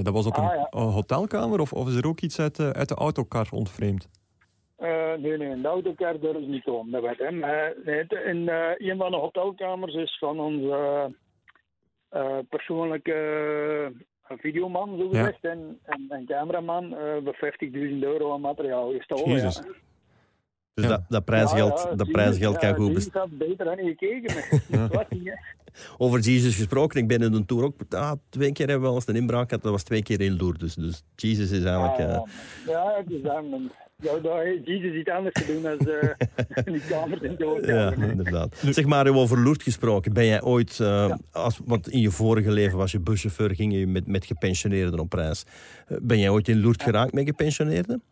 dat was op een Ah, ja. een hotelkamer of, of is er ook iets uit, de- uit de autocar ontvreemd? Nee, nee, in de autocar durf ik niet komen. Dat weet nee, het- in eh, een van de hotelkamers is van onze persoonlijke eh, videoman, zo gezegd, en, en, en cameraman, eh we 50.000 euro aan materiaal gestolen. Jezus. Ja. Dus Ja. dat, dat prijsgeld, Ja, ja, dat Jesus, prijsgeld kan ja, goed Jesus had beter dan niet gekeken. Hè. Over Jesus gesproken, ik ben in een tour ook ah, twee keer hebben we wel eens een inbraak gehad. Dat was twee keer heel door. Dus, dus Jesus is eigenlijk. Eh, ja, het is dan. Ja, daar heeft iets anders te doen dan eh, in die kamer in de ja, hotelkamer. inderdaad. Zeg maar, over Loert gesproken. Ben jij ooit, eh, als, want in je vorige leven was je buschauffeur, ging je met, met gepensioneerden op reis. Eh, Ben jij ooit in Loert geraakt met gepensioneerden?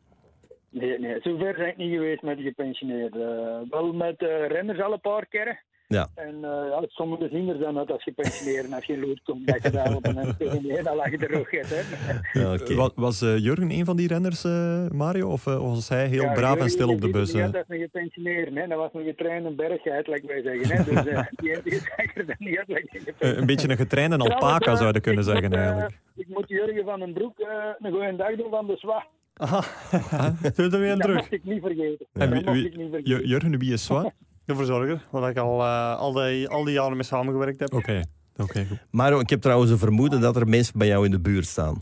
Nee, nee, zover ben ik niet geweest met de gepensioneerden. Wel met renners al een paar keren. Ja. En eh ja, sommige zien er dan uit als gepensioneerd. Als je in lood komt, dat je daar op een tegen neer, dan lag je er ook uit. Hè. Ja, oké. Wa- Was eh, Jurgen een van die renners, eh, Mario? Of eh, was hij heel Ja, braaf en stil op de bus? eh? uit als een gepensioneerd. hè. Dat was een getrainde berggeit, like wij zeggen. Hè. Dus eh, die, die zag er dan niet uit. like een Eh, beetje een getrainde alpaca eh, zouden kunnen zeggen moet, eh, eigenlijk. Ik moet Jurgen van den Broek eh, een goeie dag doen van de Zwa. Zit er weer aan Dat terug. mocht ik niet vergeten. Dat wie- wie- ik niet vergeten. Ju- Jurgen, wie is zwaar? De verzorger, waar ik al, eh, al, die, al die jaren mee samengewerkt heb. Oké, oké. goed. Mario, ik heb trouwens een vermoeden dat er mensen bij jou in de buurt staan.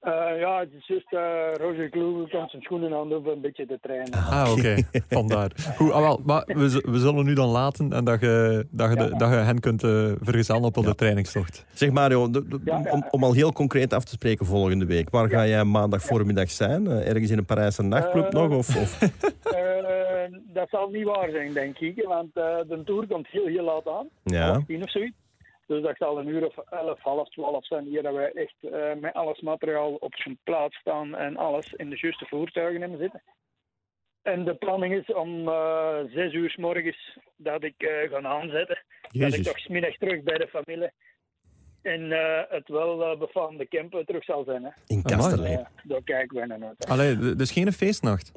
Eh, ja, het is juist uh, Roger Kloe komt zijn schoenen aan om een beetje te trainen. Ah, oké. Vandaar. Goed, ah, wel, maar we, we zullen nu dan laten en dat je, dat je, de- dat je hen kunt eh, vergezellen op de trainingstocht. Zeg Mario, de- de- Ja, ja. Om, om al heel concreet af te spreken volgende week. Waar ga jij maandag voormiddag zijn? Ergens in een Parijse nachtclub nog? Of, of? Dat zal niet waar zijn, denk ik. Want eh, de tour komt heel, heel laat aan. Ja. Tien of zoiets. Dus dat zal een uur of elf, half twaalf zijn hier dat wij echt eh, met alles materiaal op zijn plaats staan en alles in de juiste voertuigen hebben zitten. En de planning is om eh, zes uur s morgens dat ik eh ga aanzetten. Dat ik toch 's middags terug bij de familie en eh, het wel eh, befaamde camp terug zal zijn. Hè. In. Eh, daar kijken we naar uit. Allee, dus geen feestnacht.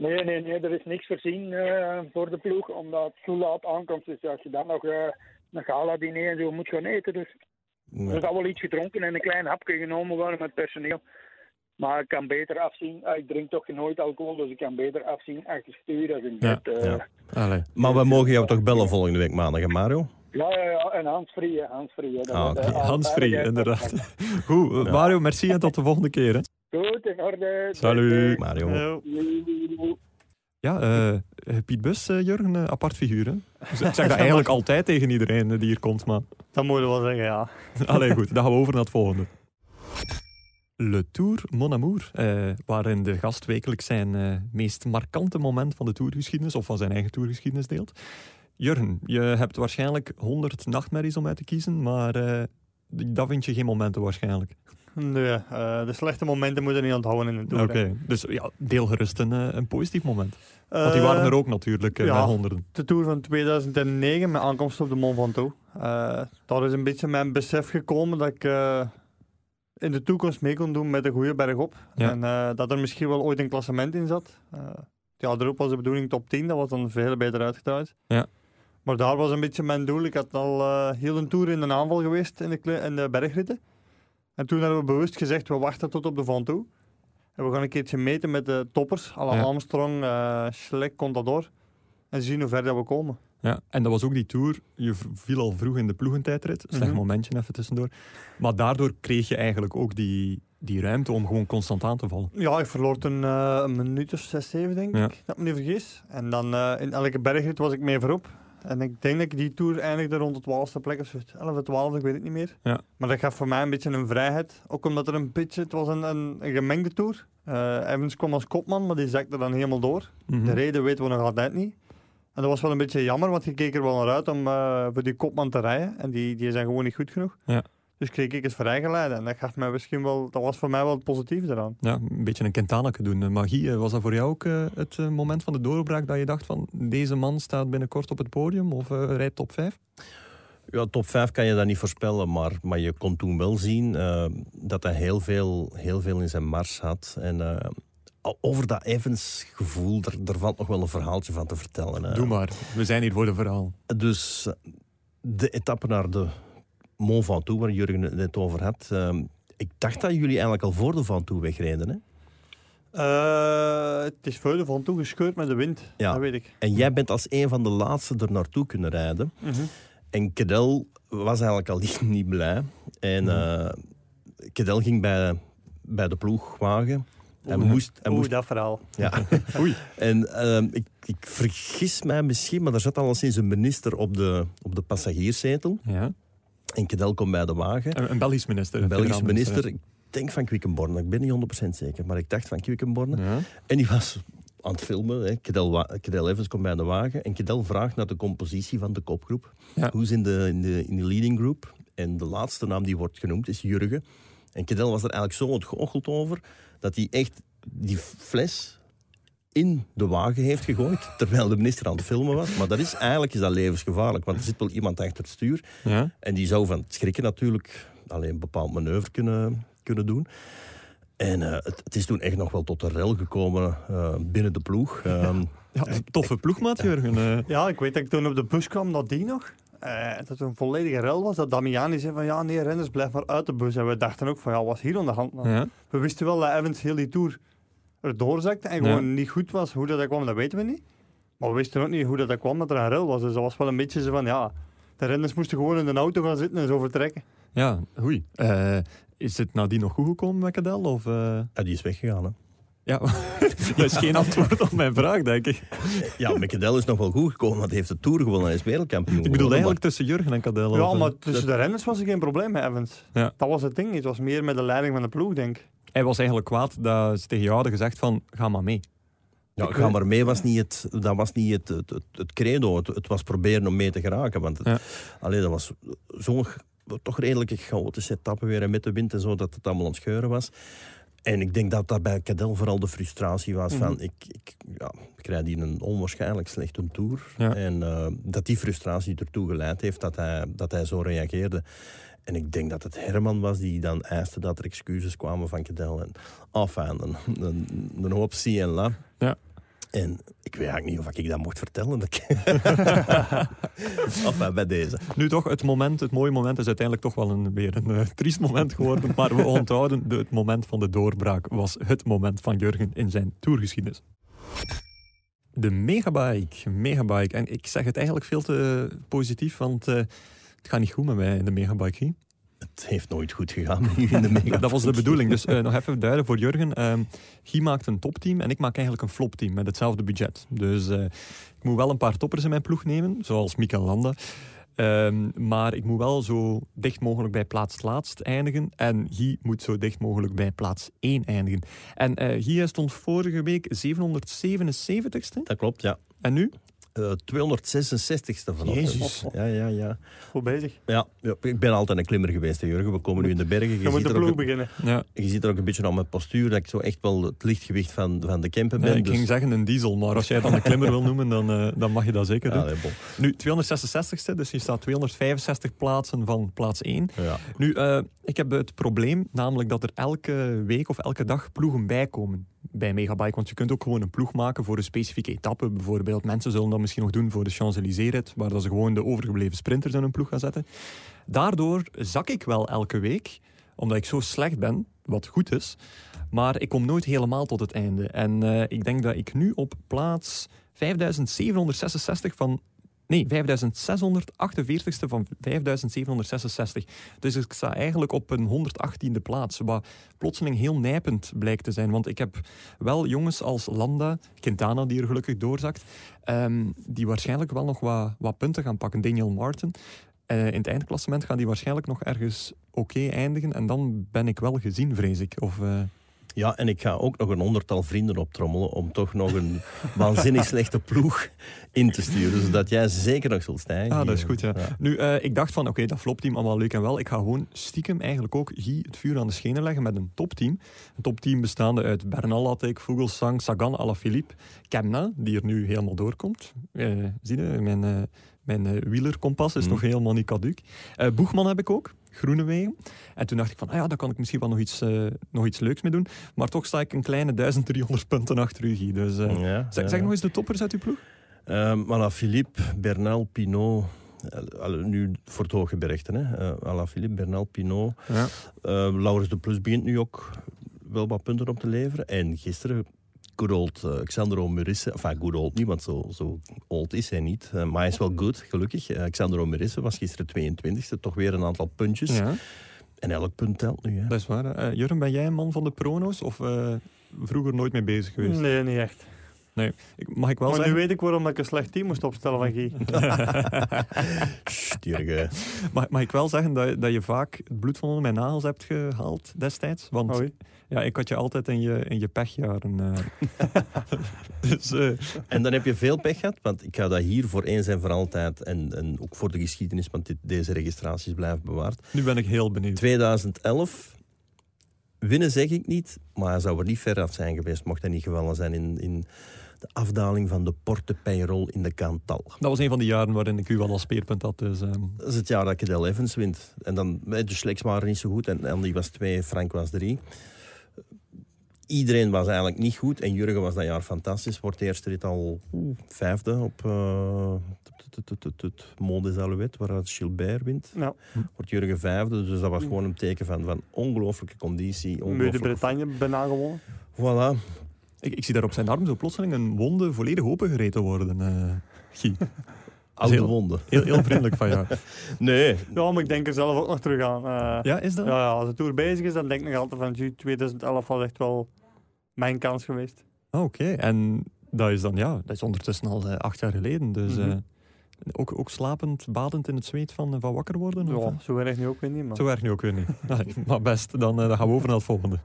Nee, nee, nee, er is niks voorzien eh, voor de ploeg, omdat het zo laat aankomt. Dus als je dan nog eh, een gala-diner en zo moet gaan eten, dus er zal wel iets gedronken en een klein hapje genomen worden met personeel. Maar ik kan beter afzien. Ah, ik drink toch nooit alcohol, dus ik kan beter afzien achter stuur als in Ja, bed. eh. ja. Allee. Maar we mogen jou toch bellen volgende week maandag, hè, Mario? Ja, ja, ja, en handsfree, handsfree. Dat Ah, Handsfree, inderdaad. Goed, Mario, merci en tot de volgende keer. Hè. Goed, in orde. Salut. Mario. Ja, eh, eh, Piet Bus, eh, Jurgen, eh, apart figuur. Hè? Dus ik zeg dat eigenlijk altijd tegen iedereen die hier komt, maar... Dat moet je wel zeggen, ja. Allee, goed, dan gaan we over naar het volgende. Le Tour Mon Amour, eh, waarin de gast wekelijks zijn eh, meest markante moment van de tourgeschiedenis of van zijn eigen tourgeschiedenis deelt. Jurgen, je hebt waarschijnlijk honderd nachtmerries om uit te kiezen, maar eh, dat vind je geen momenten waarschijnlijk. Nee, uh, de slechte momenten moeten niet onthouden in de Tour. Oké, dus ja, deel gerust een, een positief moment. Want die waren er ook natuurlijk uh, ja, honderden. De Tour van 2009 met aankomst op de Mont Ventoux. Daar is een beetje mijn besef gekomen dat ik in de toekomst mee kon doen met een goede bergop. Ja. En dat er misschien wel ooit een klassement in zat. ja, erop was de bedoeling top 10, dat was dan veel beter uitgetrouwd. Ja. Maar daar was een beetje mijn doel. Ik had al heel een Tour in een aanval geweest in de, in de bergritten. En toen hebben we bewust gezegd, we wachten tot op de Ventoux. En we gaan een keertje meten met de toppers, ja. Armstrong, uh, Schleck, Contador. En zien hoe ver dat we komen. Ja, en dat was ook die tour. Je viel al vroeg in de ploegentijdrit. Slecht mm momentje even tussendoor. Maar daardoor kreeg je eigenlijk ook die, die ruimte om gewoon constant aan te vallen. Ja, ik verloor een, uh, een minuut of 6, 7 denk ik, dat me niet vergis. En dan uh, in elke bergrit was ik mee voorop. En ik denk dat ik die tour eindigde rond de twaalfde plek of zo. 11, 12, ik weet het niet meer. Ja. Maar dat gaf voor mij een beetje een vrijheid. Ook omdat er een beetje, het was een, een, een gemengde tour. Uh, Evans kwam als kopman, maar die zakte dan helemaal door. Mhm. De reden weten we nog altijd niet. En dat was wel een beetje jammer, want je keek er wel naar uit om uh, voor die kopman te rijden. En die, die zijn gewoon niet goed genoeg. Ja. Dus kreeg ik het vrijgeleide. En dat gaf mij misschien wel, dat was voor mij wel het positieve eraan. Ja, een beetje een Kentaneke doen. Magie, was dat voor jou ook uh, het moment van de doorbraak dat je dacht van deze man staat binnenkort op het podium of uh, rijdt top 5? Ja, top 5 kan je dat niet voorspellen, maar, maar je kon toen wel zien uh, dat hij heel veel, heel veel in zijn mars had. En over dat Evans gevoel, er, er valt nog wel een verhaaltje van te vertellen. Doe maar, we zijn hier voor de verhaal. Dus de etappe naar de Mont Ventoux, waar Jurgen het net over had. Ehm, ik dacht dat jullie eigenlijk al voor de Ventoux wegreden, hè? Uh, het is voor de Ventoux gescheurd met de wind, ja. dat weet ik. En jij bent als een van de laatste er naartoe kunnen rijden. Mm En Kedel was eigenlijk al niet, blij. En uh, Kedel ging bij, bij de ploegwagen. Hij moest, hij moest... dat verhaal. Ja. Oei. En uh, ik, ik, vergis mij misschien, maar er zat al sinds een minister op de, op de passagierszetel. Ja. En Kedel komt bij de wagen. Een, Belgisch minister. Een Belgisch minister. Ik denk van Quickenborne. Ik ben niet 100% zeker. Maar ik dacht van Quickenborne. Ja. En die was aan het filmen. Hè. Kedel, Kedel Evans komt bij de wagen. En Kedel vraagt naar de compositie van de kopgroep. Hoe is in de, in, de, in de leading group? En de laatste naam die wordt genoemd is Jurgen. En Kedel was er eigenlijk zo ontgoocheld over... dat hij echt die fles in de wagen heeft gegooid, terwijl de minister aan het filmen was. Maar dat is eigenlijk is dat levensgevaarlijk, want er zit wel iemand achter het stuur. Ja? En die zou van het schrikken natuurlijk alleen een bepaald manoeuvre kunnen, kunnen doen. En uh, het, het, is toen echt nog wel tot een rel gekomen uh, binnen de ploeg. Ja, um, ja toffe ploegmaat, Jurgen. Uh. Ja, ik weet dat ik toen op de bus kwam, dat die nog. dat het een volledige rel was. Dat Damiani zei van ja, nee, renners, blijf maar uit de bus. En we dachten ook van ja, wat was hier aan de hand? Ja. We wisten wel dat Evans heel die Tour er doorzakte en gewoon niet goed was. Hoe dat, kwam, dat weten we niet. Maar we wisten ook niet hoe dat, kwam dat er een rel was. Dus dat was wel een beetje zo van, ja, de renners moesten gewoon in de auto gaan zitten en zo vertrekken. Ja, oei. Uh, is het nadien nog goed gekomen met Cadel? Of, uh... Ja, die is weggegaan, hè. Ja, dat is geen antwoord op mijn vraag, denk ik. Ja, met Cadel is nog wel goed gekomen, want hij heeft de Tour gewonnen. Hij is wereldkampioen Ik bedoel eigenlijk tussen Jurgen en Cadel. Ja, maar tussen de renners was er geen probleem met Evans. Ja. Dat was het ding. Het was meer met de leiding van de ploeg, denk ik hij was eigenlijk kwaad dat ze tegen jou hadden gezegd van, ga maar mee. Ja, ga maar mee was niet het, dat was niet het, het, het, credo. Het, was proberen om mee te geraken. Want het, alleen, dat was zo'n toch redelijk chaotische etappe weer met de wind en zo, dat het allemaal aan het scheuren was. En ik denk dat dat bij Cadel vooral de frustratie was van... Mhm. ik, ik, ja, ik rijd hier een onwaarschijnlijk slechte tour. En uh, dat die frustratie ertoe geleid heeft dat hij, dat hij zo reageerde. En ik denk dat het Herman was die dan eiste dat er excuses kwamen van Cadel. En enfin, een, een, een hoop zie en la. Ja. En ik weet eigenlijk niet of ik dat mocht vertellen. enfin, bij deze. Nu toch, het moment, het mooie moment is uiteindelijk toch wel een, weer een uh, triest moment geworden. Maar we onthouden, de, het moment van de doorbraak was het moment van Jurgen in zijn tourgeschiedenis. De megabike, megabike. En ik zeg het eigenlijk veel te positief, want... Uh, het gaat niet goed met mij in de megabike. Het heeft nooit goed gegaan in de megabike. dat was de bedoeling. Dus uh, nog even duiden voor Jurgen. Uh, Guy maakt een topteam en ik maak eigenlijk een flopteam met hetzelfde budget. Dus uh, ik moet wel een paar toppers in mijn ploeg nemen, zoals Mikael Landa. Um, maar ik moet wel zo dicht mogelijk bij plaats laatst eindigen. En Guy moet zo dicht mogelijk bij plaats 1 eindigen. En uh, Guy stond vorige week 777ste. Dat klopt, ja. En nu? Uh, 266ste vanochtend. Jezus. Ja, ja, ja. Goed bezig. Ja, ja, ik ben altijd een klimmer geweest, hè, Jurgen. We komen nu in de bergen. Je, Je moet de ook, ploeg beginnen. Ja. je ziet er ook een beetje aan mijn postuur dat ik zo echt wel het lichtgewicht van, van de camper ben. Nee, ik dus- ging zeggen een diesel, maar als jij dan een klimmer wil noemen, dan, eh, dan mag je dat zeker doen. Allee, bon. Nu, 266ste, dus je staat 265 plaatsen van plaats 1. Ja. Nu, eh, ik heb het probleem, namelijk dat er elke week of elke dag ploegen bijkomen bij Megabike. Want je kunt ook gewoon een ploeg maken voor een specifieke etappe. Bijvoorbeeld, mensen zullen dat misschien nog doen voor de Champs-Élysées-rit, waar dat ze gewoon de overgebleven sprinters in een ploeg gaan zetten. Daardoor zak ik wel elke week, omdat ik zo slecht ben, wat goed is. Maar ik kom nooit helemaal tot het einde. En eh, ik denk dat ik nu op plaats 5766 van Nee, 5648ste van 5766. Dus ik sta eigenlijk op een 118e plaats. Wat plotseling heel nijpend blijkt te zijn. Want ik heb wel jongens als Landa, Quintana die er gelukkig doorzakt, ehm, die waarschijnlijk wel nog wat, wat punten gaan pakken. Daniel Martin. Eh, in het eindklassement gaan die waarschijnlijk nog ergens oké eindigen. En dan ben ik wel gezien, vrees ik. Of, eh, ja, en ik ga ook nog een honderdtal vrienden optrommelen om toch nog een waanzinnig slechte ploeg in te sturen. Zodat jij zeker nog zult stijgen. Ah, dat is goed, ja. Nu, eh, ik dacht van, oké, dat flopteam allemaal leuk en wel. Ik ga gewoon stiekem eigenlijk ook Guy het vuur aan de schenen leggen met een topteam. Een topteam bestaande uit Bernal Lattek, Vogelsang, Sagan, Alaphilippe, Kemna, die er nu helemaal doorkomt. Eh, zie je, mijn, eh, mijn wielerkompas is Mhm. nog helemaal niet caduc. Boegman heb ik ook, Groenewegen. En toen dacht ik van, ah ja, daar kan ik misschien wel nog iets, eh, nog iets leuks mee doen. Maar toch sta ik een kleine 1300 punten achter u. Dus eh, Ja, zeg, zeg nog eens de toppers uit uw ploeg. Um, Ala Philippe, Bernal, Pinot. eh, nu voor het hooggebergte. Hè. Uh, Ala Philippe, Bernal, Pinot. Ja. Uh, Laurens de Plus begint nu ook wel wat punten op te leveren. En gisteren, good old uh, Xandro Murisse. Enfin, good old niet, want zo, zo old is hij niet. Uh, maar hij is wel goed, gelukkig. Uh, Xandro Murisse was gisteren 22e. Toch weer een aantal puntjes. Ja. En elk punt telt nu. Hè. Dat is waar. Eh, Jurgen, ben jij een man van de prono's of eh, vroeger nooit mee bezig geweest? Nee, niet echt. Ik- Mag ik wel maar nu weet ik waarom ik een slecht team moest opstellen van Guy. Sst, Jurgen. Mag, mag ik wel zeggen dat, dat je vaak het bloed van onder mijn nagels hebt gehaald destijds? Want. Ja, ik had je altijd in je, in je pechjaren. eh. dus eh, En dan heb je veel pech gehad, want ik ga dat hier voor eens en voor altijd, en, en ook voor de geschiedenis, want dit, deze registraties blijven bewaard. nu ben ik heel benieuwd. 2011, winnen zeg ik niet, maar hij zou er niet ver af zijn geweest, mocht hij niet gevallen zijn in, in de afdaling van de Porte Peyrol in de Cantal. Dat was een van die jaren waarin ik u wel als speerpunt had. Dus, ehm, Dat is het jaar dat Cadel Evans wint. En dan, eh, de Schlecks waren niet zo goed, en Andy was twee, Frank was drie. Iedereen was eigenlijk niet goed en Jurgen was dat jaar fantastisch. Wordt de eerste rit al vijfde op uh, het Mont des Alouettes, waaruit Gilbert wint. Ja. Wordt Jurgen vijfde, dus dat was gewoon een teken van, van ongelooflijke conditie. Nu de ongelooflijke- Bretagne bijna gewonnen. Voilà. ik, ik zie daar op zijn arm zo plotseling een wonde volledig opengereten worden. eh Guy. Oude heel- wonden. Heel, heel vriendelijk van jou. Nee. Ja, maar ik denk er zelf ook nog terug aan. Eh, Ja, is dat? ja, ja, als de Tour bezig is, dan denk ik nog altijd van "Gee, 2011 was echt wel mijn kans geweest. Ah, Oké, en dat is dan, ja, dat is ondertussen al eh, acht jaar geleden. Dus Mhm. eh, ook, ook slapend, badend in het zweet van, eh, van wakker worden? Ja, zo erg nu ook weer niet, maar... Zo werkt nu ook weer niet. Nee, maar best, dan, dan gaan we over naar het volgende.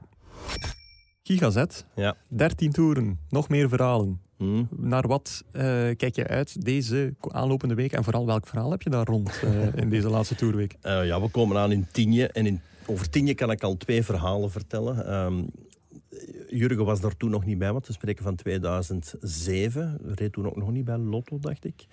Gigazet, Ja. 13 toeren, nog meer verhalen. Hm. Naar wat eh, kijk je uit deze aanlopende week? En vooral welk verhaal heb je daar rond eh, in deze laatste toerweek? Eh, ja, we komen aan in Tienje. En in, over Tienje kan ik al twee verhalen vertellen. Ehm, Jurgen was daar toen nog niet bij, want we spreken van 2007. Reed toen ook nog niet bij Lotto, dacht ik.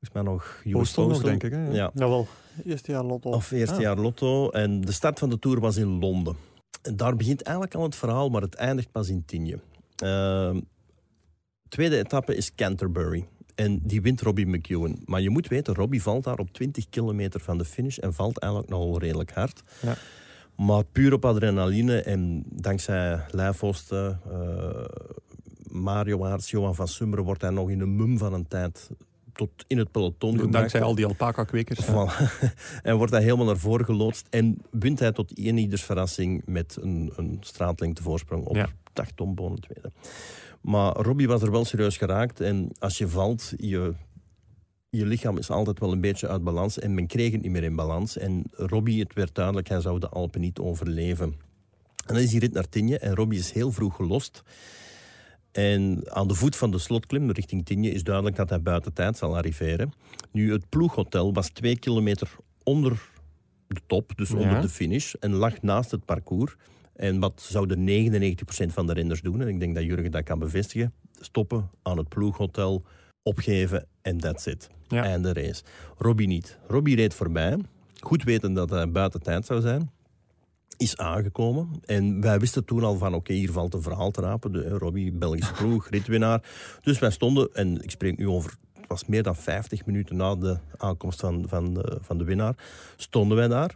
Volgens mij nog Postel. denk ik. Hè? Ja, Jawel, eerste jaar Lotto. of eerste Ah. jaar Lotto. En de start van de Tour was in Londen. En daar begint eigenlijk al het verhaal, maar het eindigt pas in Tienje. Ehm, tweede etappe is Canterbury. En die wint Robbie McEwen. Maar je moet weten, Robbie valt daar op 20 kilometer van de finish en valt eigenlijk nogal redelijk hard. Ja. Maar puur op adrenaline en dankzij lijfhosten, eh, Mario Aerts, Johan van Summeren, wordt hij nog in een mum van een tijd tot in het peloton gebracht. Dankzij al die alpaca-kwekers. ja. En wordt hij helemaal naar voren geloodst. En wint hij tot één ieders verrassing met een, een straatlengte voorsprong op Ja. 8 ton boven tweede. Maar Robbie was er wel serieus geraakt. En als je valt, je, je lichaam is altijd wel een beetje uit balans. En men kreeg het niet meer in balans. En Robbie, het werd duidelijk, hij zou de Alpen niet overleven. En dan is die rit naar Tienje. En Robbie is heel vroeg gelost. En aan de voet van de slotklim, richting Tienje, is duidelijk dat hij buiten tijd zal arriveren. Nu, het ploeghotel was twee kilometer onder de top, dus onder de finish, en lag naast het parcours. En wat zouden 99% van de renners doen, en ik denk dat Jurgen dat kan bevestigen, stoppen aan het ploeghotel, opgeven en that's it. Ja. Einde race. Robbie niet. Robbie reed voorbij, goed weten dat hij buiten tijd zou zijn is aangekomen. En wij wisten toen al van, oké, hier valt een verhaal te rapen. De, Robbie, Belgische ploeg, ritwinnaar. Dus wij stonden, en ik spreek nu over... Het was meer dan 50 minuten na de aankomst van, van, de, van de winnaar. Stonden wij daar.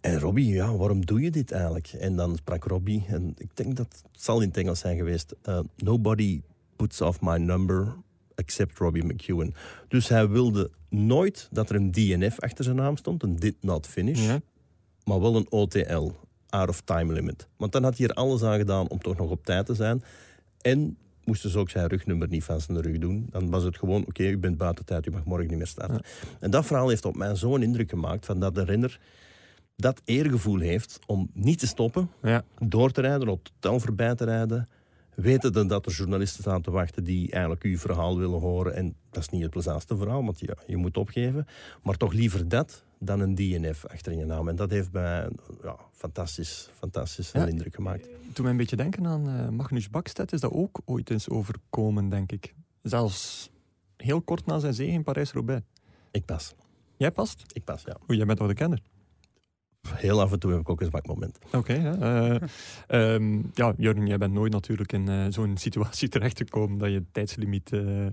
En Robbie, ja, waarom doe je dit eigenlijk? En dan sprak Robbie, en ik denk dat het zal in het Engels zijn geweest. Uh, nobody puts off my number except Robbie McEwen. Dus hij wilde nooit dat er een DNF achter zijn naam stond, een did not finish. Ja maar wel een OTL, out of time limit. Want dan had hij er alles aan gedaan om toch nog op tijd te zijn. En moesten ze ook zijn rugnummer niet van zijn rug doen. Dan was het gewoon, oké, u bent buiten tijd, u mag morgen niet meer starten. En dat verhaal heeft op mij zo'n indruk gemaakt van dat de renner dat eergevoel heeft om niet te stoppen, ja. door te rijden, op het tel voorbij te rijden, weten dat er journalisten staan te wachten die eigenlijk uw verhaal willen horen. En dat is niet het plezantste verhaal, want ja, je moet opgeven. Maar toch liever dat dan een DNF achter je naam. En dat heeft mij ja, fantastisch, fantastisch ja, indruk gemaakt. Toen mij een beetje denken aan uh, Magnus Bakstedt, is dat ook ooit eens overkomen, denk ik. Zelfs heel kort na zijn zege in Parijs-Roubaix. Ik pas. Jij past? Ik pas, ja. Hoe jij bent wel de kenner. Heel af en toe heb ik ook een zwak moment. Oké. Okay, uh, um, ja, Jurgen, jij bent nooit natuurlijk in uh, zo'n situatie terechtgekomen dat je tijdslimiet... Uh,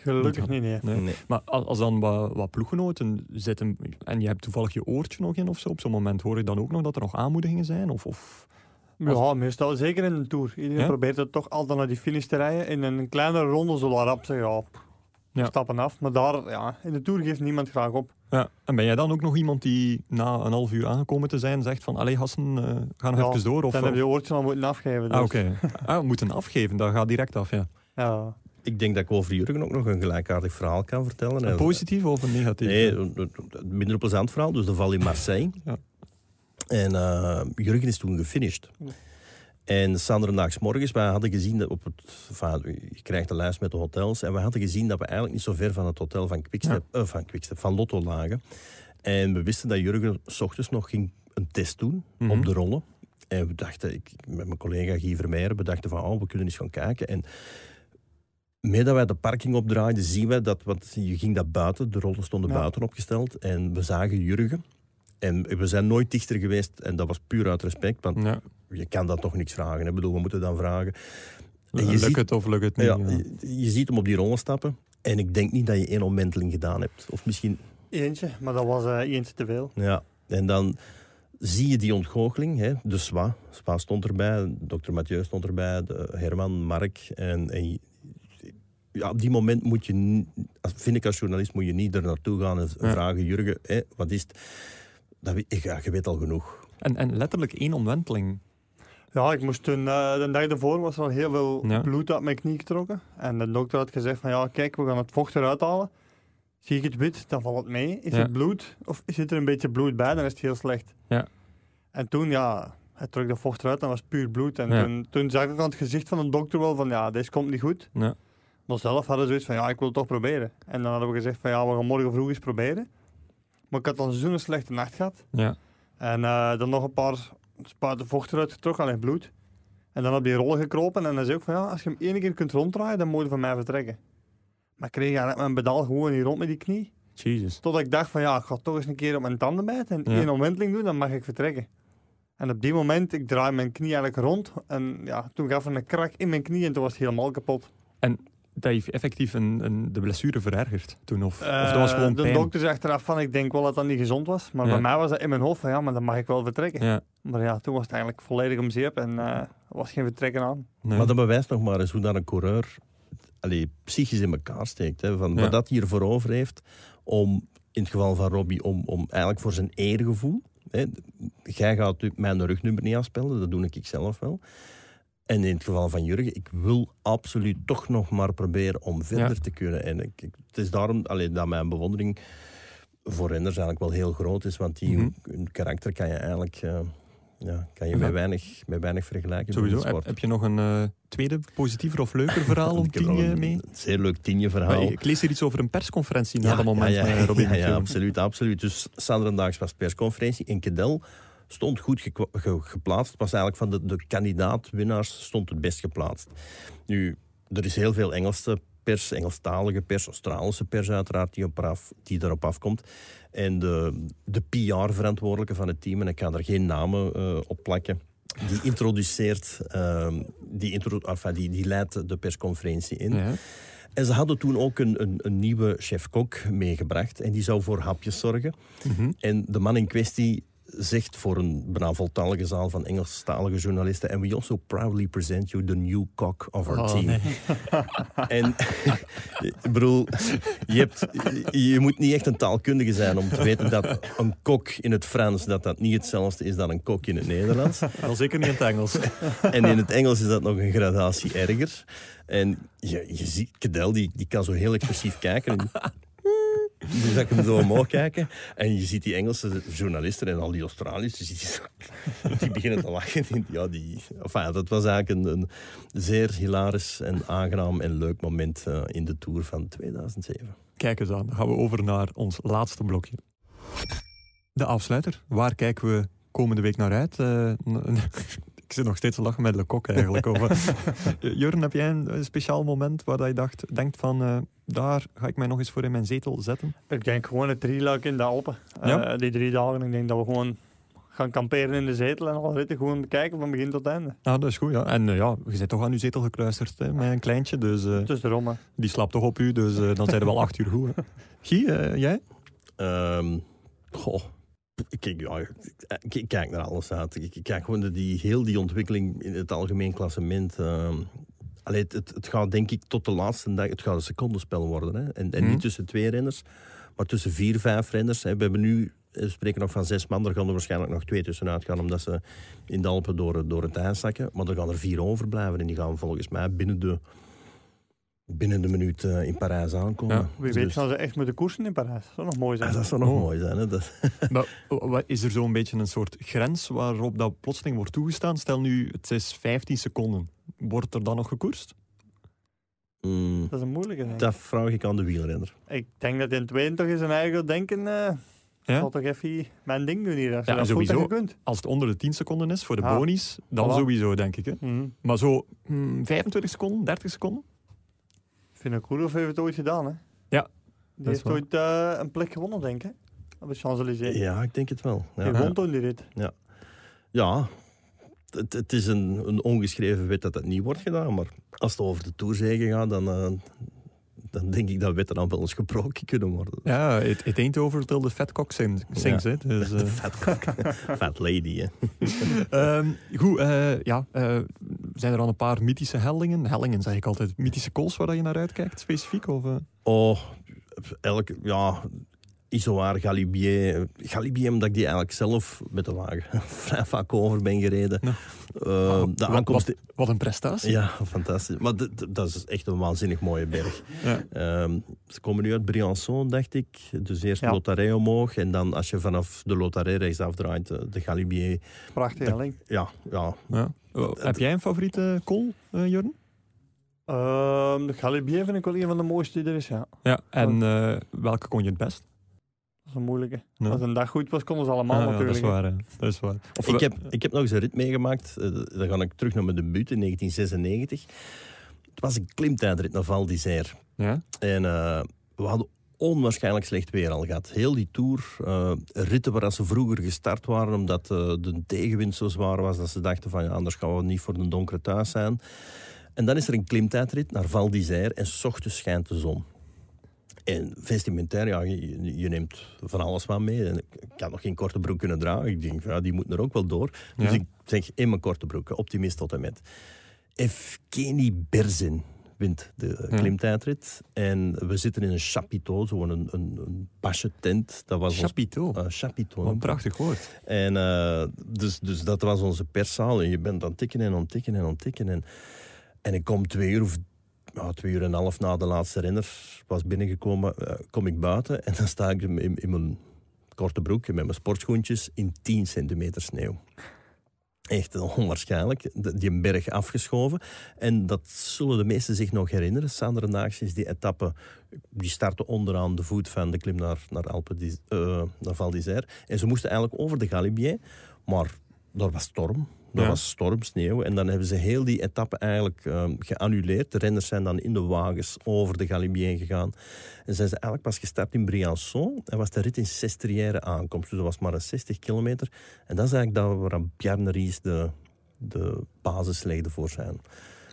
Gelukkig niet, nee. nee. Maar als, dan wat, wat ploeggenoten zitten en je hebt toevallig je oortje nog in of zo, op zo'n moment hoor je dan ook nog dat er nog aanmoedigingen zijn? Of, of Ja, meestal zeker in een tour. Iedereen probeert het toch altijd naar die finish te rijden. In een kleinere ronde zullen rap zeggen, ja, ja. stappen af. Maar daar, ja, in de tour geeft niemand graag op. Ja. En ben jij dan ook nog iemand die na een half uur aangekomen te zijn zegt van allee Hassen, uh, ga nog even door? Of, dan heb je oortje al moeten afgeven. Ah, dus. Ah, oké. Okay. ah, moeten afgeven, dat gaat direct af, ja. Ja. Ik denk dat ik over Jurgen ook nog een gelijkaardig verhaal kan vertellen. Een positief of een negatief? Nee, een minder plezant verhaal. Dus de val in Marseille. ja. En uh, Jurgen is toen gefinished. En morgens, wij hadden gezien dat op het... Je krijgt de lijst met de hotels. En we hadden gezien dat we eigenlijk niet zo ver van het hotel van Quickstep, ja. uh, van, Quickstep van Lotto lagen. En we wisten dat Jurgen s ochtends nog ging een test doen mm op de rollen. En we dachten, ik, met mijn collega Guy Vermeijer, we dachten van, oh, we kunnen eens gaan kijken. En Mee dat wij de parking opdraaiden, zien we dat, want je ging dat buiten, de rollen stonden buiten opgesteld. En we zagen Jurgen. En we zijn nooit dichter geweest, en dat was puur uit respect, want ja. Je kan dat toch niks vragen. Ik bedoel, we moeten dan vragen. En je lukt ziet, het of lukt het niet? Ja, je, je, ziet hem op die rollen stappen. En ik denk niet dat je één omwenteling gedaan hebt. Of misschien... Eentje, maar dat was uh, eentje te veel. Ja, en dan zie je die ontgoocheling. Hè? De SWA. SWA stond erbij, dokter Mathieu stond erbij, de Herman, Mark. En, en ja, op die moment moet je, vind ik als journalist, moet je niet er naartoe gaan en vragen, Jurgen, hé, wat is het? Dat, ja, je weet al genoeg. En, en letterlijk één omwenteling. Ja, ik moest toen, uh, de dag ervoor was er al heel veel bloed uit mijn knie getrokken. En de dokter had gezegd van, ja, kijk, we gaan het vocht eruit halen. Zie ik het wit, dan valt het mee. Is het bloed of zit er een beetje bloed bij, dan is het heel slecht. Ja. En toen, ja, hij trok de vocht eruit, dan was puur bloed. En toen, toen, zag ik aan het gezicht van de dokter wel van, ja, deze komt niet goed. Ja. Maar zelf hadden ze zoiets van, ja, ik wil het toch proberen. En dan hadden we gezegd van, ja, we gaan morgen vroeg eens proberen. Maar ik had dan zo'n slechte nacht gehad. Ja. En uh, dan nog een paar spuiten vocht eruit getrokken, alleen bloed. En dan op die rollen gekropen. En dan zei ik van, ja, als je hem één keer kunt ronddraaien, dan moet je van mij vertrekken. Maar ik kreeg eigenlijk mijn pedal gewoon niet rond met die knie. Jesus. Totdat ik dacht van, ja, ik ga toch eens een keer op mijn tanden bijten. En één omwenteling doen, dan mag ik vertrekken. En op die moment, ik draai mijn knie eigenlijk rond. En ja, toen gaf er een krak in mijn knie en toen was het helemaal kapot. En dat heeft effectief een, een, de blessure verergerd toen? Of, of dat was gewoon De pijn? dokter zegt eraf van, ik denk wel dat dat niet gezond was. Maar bij mij was dat in mijn hoofd van, ja, maar dan mag ik wel vertrekken. Ja. Maar ja, toen was het eigenlijk volledig om zeep en uh, was geen vertrekken aan. Maar dat bewijst nog maar eens hoe dat een coureur allee, psychisch in elkaar steekt. Hè, van Wat dat hier voor over heeft om, in het geval van Robbie, om, om eigenlijk voor zijn eergevoel... Hè, jij gaat mijn rugnummer niet afspelen, dat doe ik zelf wel. En in het geval van Jurgen, ik wil absoluut toch nog maar proberen om verder te kunnen. En ik, het is daarom alleen dat mijn bewondering voor renners eigenlijk wel heel groot is. Want die, mm hun karakter kan je eigenlijk... Uh, ja, kan je Ja. met weinig, met weinig vergelijken. Sowieso. Heb, je nog een eh, tweede positiever of leuker verhaal om Ik heb tien nog eh, een mee? zeer leuk tienje Maar verhaal. ik lees hier iets over een persconferentie na dat moment ja, ja, met Robin ja, ja, McEwen. absoluut, absoluut. Dus Sanderendaags was persconferentie in Kedel. Stond goed ge- geplaatst. Was eigenlijk van de, de kandidaat-winnaars stond het best geplaatst. Nu, er is heel veel Engelse pers, Engelstalige pers, Australische pers uiteraard, die, op af, die daarop afkomt. En de, de PR-verantwoordelijke van het team, en ik ga er geen namen eh, op plakken, die introduceert, ehm, die, intro, enfin, die, die leidt de persconferentie in. Ja. En ze hadden toen ook een, een, een nieuwe chef-kok meegebracht. En die zou voor hapjes zorgen. Mhm. En de man in kwestie zegt voor een bijna voltallige zaal van Engelstalige journalisten... And we also proudly present you the new cock of our Oh, team. nee. En ik bedoel, je, hebt, je moet niet echt een taalkundige zijn om te weten dat een kok in het Frans... dat dat niet hetzelfde is dan een kok in het Nederlands. Wel zeker niet in het Engels. En in het Engels is dat nog een gradatie erger. En je, je ziet, Cadel, die, die kan zo heel expressief kijken. En dus dat ik hem zo omhoog kijken. En je ziet die Engelse journalisten en al die Australische, die, beginnen te lachen. En Ja, die, enfin, dat was eigenlijk een, een zeer hilarisch en aangenaam en leuk moment eh, in de Tour van 2007. Kijk eens aan, dan gaan we over naar ons laatste blokje. De afsluiter. Waar kijken we komende week naar uit? Eh, ik zit nog steeds te lachen met Le Coq eigenlijk. Eh, Jurgen, heb jij een, een speciaal moment waar dat je dacht, denkt van... eh, daar ga ik mij nog eens voor in mijn zetel zetten? Ik denk gewoon het drieluik in de Alpen. Ja? Eh, die drie dagen. Ik denk dat we gewoon gaan kamperen in de zetel en alle ritten gewoon bekijken van begin tot einde. Ah, dat is goed, ja. En eh, ja, je bent toch aan uw zetel gekluisterd hè, met een kleintje, dus eh, Dus daarom, die slaapt toch op u, dus eh, dan zijn er wel acht uur goed. Hè. Guy, eh, jij? Ehm goh. Kijk, ja, ik, kijk naar alles uit. Ik, ik kijk gewoon naar die, heel die ontwikkeling in het algemeen klassement. allee, het, het, het gaat denk ik tot de laatste dag, het gaat een secondenspel worden. Hè? En, en Mhm. niet tussen twee renners, maar tussen vier, vijf renners. Hè. We hebben nu, eh, we spreken nog van zes man, er gaan er waarschijnlijk nog twee tussenuit gaan, omdat ze in de Alpen door, door het ijs zakken. Maar er gaan er vier overblijven en die gaan volgens mij binnen de, binnen de minuut eh, in Parijs aankomen. Ja, Wie weet Dus- gaan ze echt moeten koersen in Parijs. Dat zou nog mooi zijn. Ah, dat zou nog Oh. mooi zijn. Hè? Dat, Maar, wat- is er zo'n beetje een soort grens waarop dat plotseling wordt toegestaan? Stel nu, het is 15 seconden. Wordt er dan nog gekoerst? Mm, Dat is een moeilijke. denk dat vraag ik aan de wielrenner. Ik denk dat in tweede toch eens een eigen denken. eh Ja? zal toch even mijn ding doen hier. Als je Ja, sowieso. kunt. Als het onder de 10 seconden is voor de Ah. bonies, dan Voilà. sowieso, denk ik. Hè? Mhm. Maar zo hmm, 25 seconden, 30 seconden? Ik vind het cool of heeft het ooit gedaan, hè? Ja, Die heeft ooit eh, een plek gewonnen, denk ik. Op de Champs-Élysées. Ja, ik denk het wel. Die Ja, won toen die rit. ja het, het is een, een ongeschreven wet dat dat niet wordt gedaan. Maar als het over de toerzegen gaat, dan, eh, dan denk ik dat wetten dan wel eens gebroken kunnen worden. Ja, it, it ain't over till the fat cock sings. sings hè. Dus, eh, Fat, fat lady, hè. Ehm, goed, eh, ja, eh, zijn er al een paar mythische hellingen? Hellingen zeg ik altijd. Mythische kools waar je naar uitkijkt, specifiek? Of, eh? Oh, elke, ja, Isoar, Galibier. Galibier, omdat ik die eigenlijk zelf met de wagen vrij vaak over ben gereden. Ja. Eh, Ah, de wat- aankomst... Wat een prestatie. Ja, fantastisch. Maar dat is echt een waanzinnig mooie berg. Ja. Ehm, ze komen nu uit Briançon, dacht ik. Dus eerst Ja. Lotaré omhoog. En dan als je vanaf de Lotaré rechtsaf draait, eh, de Galibier. Prachtige helling. Ja, ja. Ja. Oh, heb jij een favoriete kool, eh Jurgen? Ehm, de Galibier vind ik wel een van de mooiste die er is, ja. Ja. En eh, welke kon je het best? Dat is een moeilijke. Als een dag goed was, konden ze allemaal Ah, ja, dat natuurlijk. is waar. Dat is waar. Of Ik we- heb, ik heb nog eens een rit meegemaakt. eh, dan ga ik terug naar mijn debuut in 1996. Het was een klimtijdrit naar Val d'Isère. Ja? En eh, we hadden onwaarschijnlijk slecht weer al gehad. Heel die tour, eh, ritten waar ze vroeger gestart waren, omdat eh, de tegenwind zo zwaar was dat ze dachten van ja, anders gaan we niet voor de donkere thuis zijn. En dan is er een klimtijdrit naar Val d'Isère en s ochtends schijnt de zon. En vestimentair, ja, je, je neemt van alles wat mee. En ik, had nog geen korte broek kunnen dragen. Ik denk, ja, die moeten er ook wel door. Dus Ja. ik zeg, in mijn korte broek, optimist tot en met. Evgeny Berzin wint de Ja. klimtijdrit. En we zitten in een chapiteau, zo'n een, een, een pasje tent. Dat was ons Chapiteau. eh, chapiteau. Wat een prachtig woord. En eh, dus, dus dat was onze perszaal. En je bent aan het tikken en aan het tikken en aan het tikken. En, en ik kom twee uur of ja, twee uur en een half na de laatste renner was binnengekomen, eh, kom ik buiten. En dan sta ik in, in, mijn korte broek en met mijn sportschoentjes in 10 centimeter sneeuw. Echt onwaarschijnlijk. Die berg afgeschoven. En dat zullen de meesten zich nog herinneren. Sander is die etappe, die startte onderaan de voet van de klim naar, naar, Alpe, uh, naar Val d'Isère. En ze moesten eigenlijk over de Galibier. Maar daar was storm. Dat was storm, sneeuw. En dan hebben ze heel die etappe eigenlijk uh, geannuleerd. De renners zijn dan in de wagens over de Galibier gegaan. En zijn ze eigenlijk pas gestart in Briançon. En was de rit in Sestrière aankomst. Dus dat was maar een 60 kilometer. En dat is eigenlijk dat waar Bjarne Ries de, de basis legde voor zijn,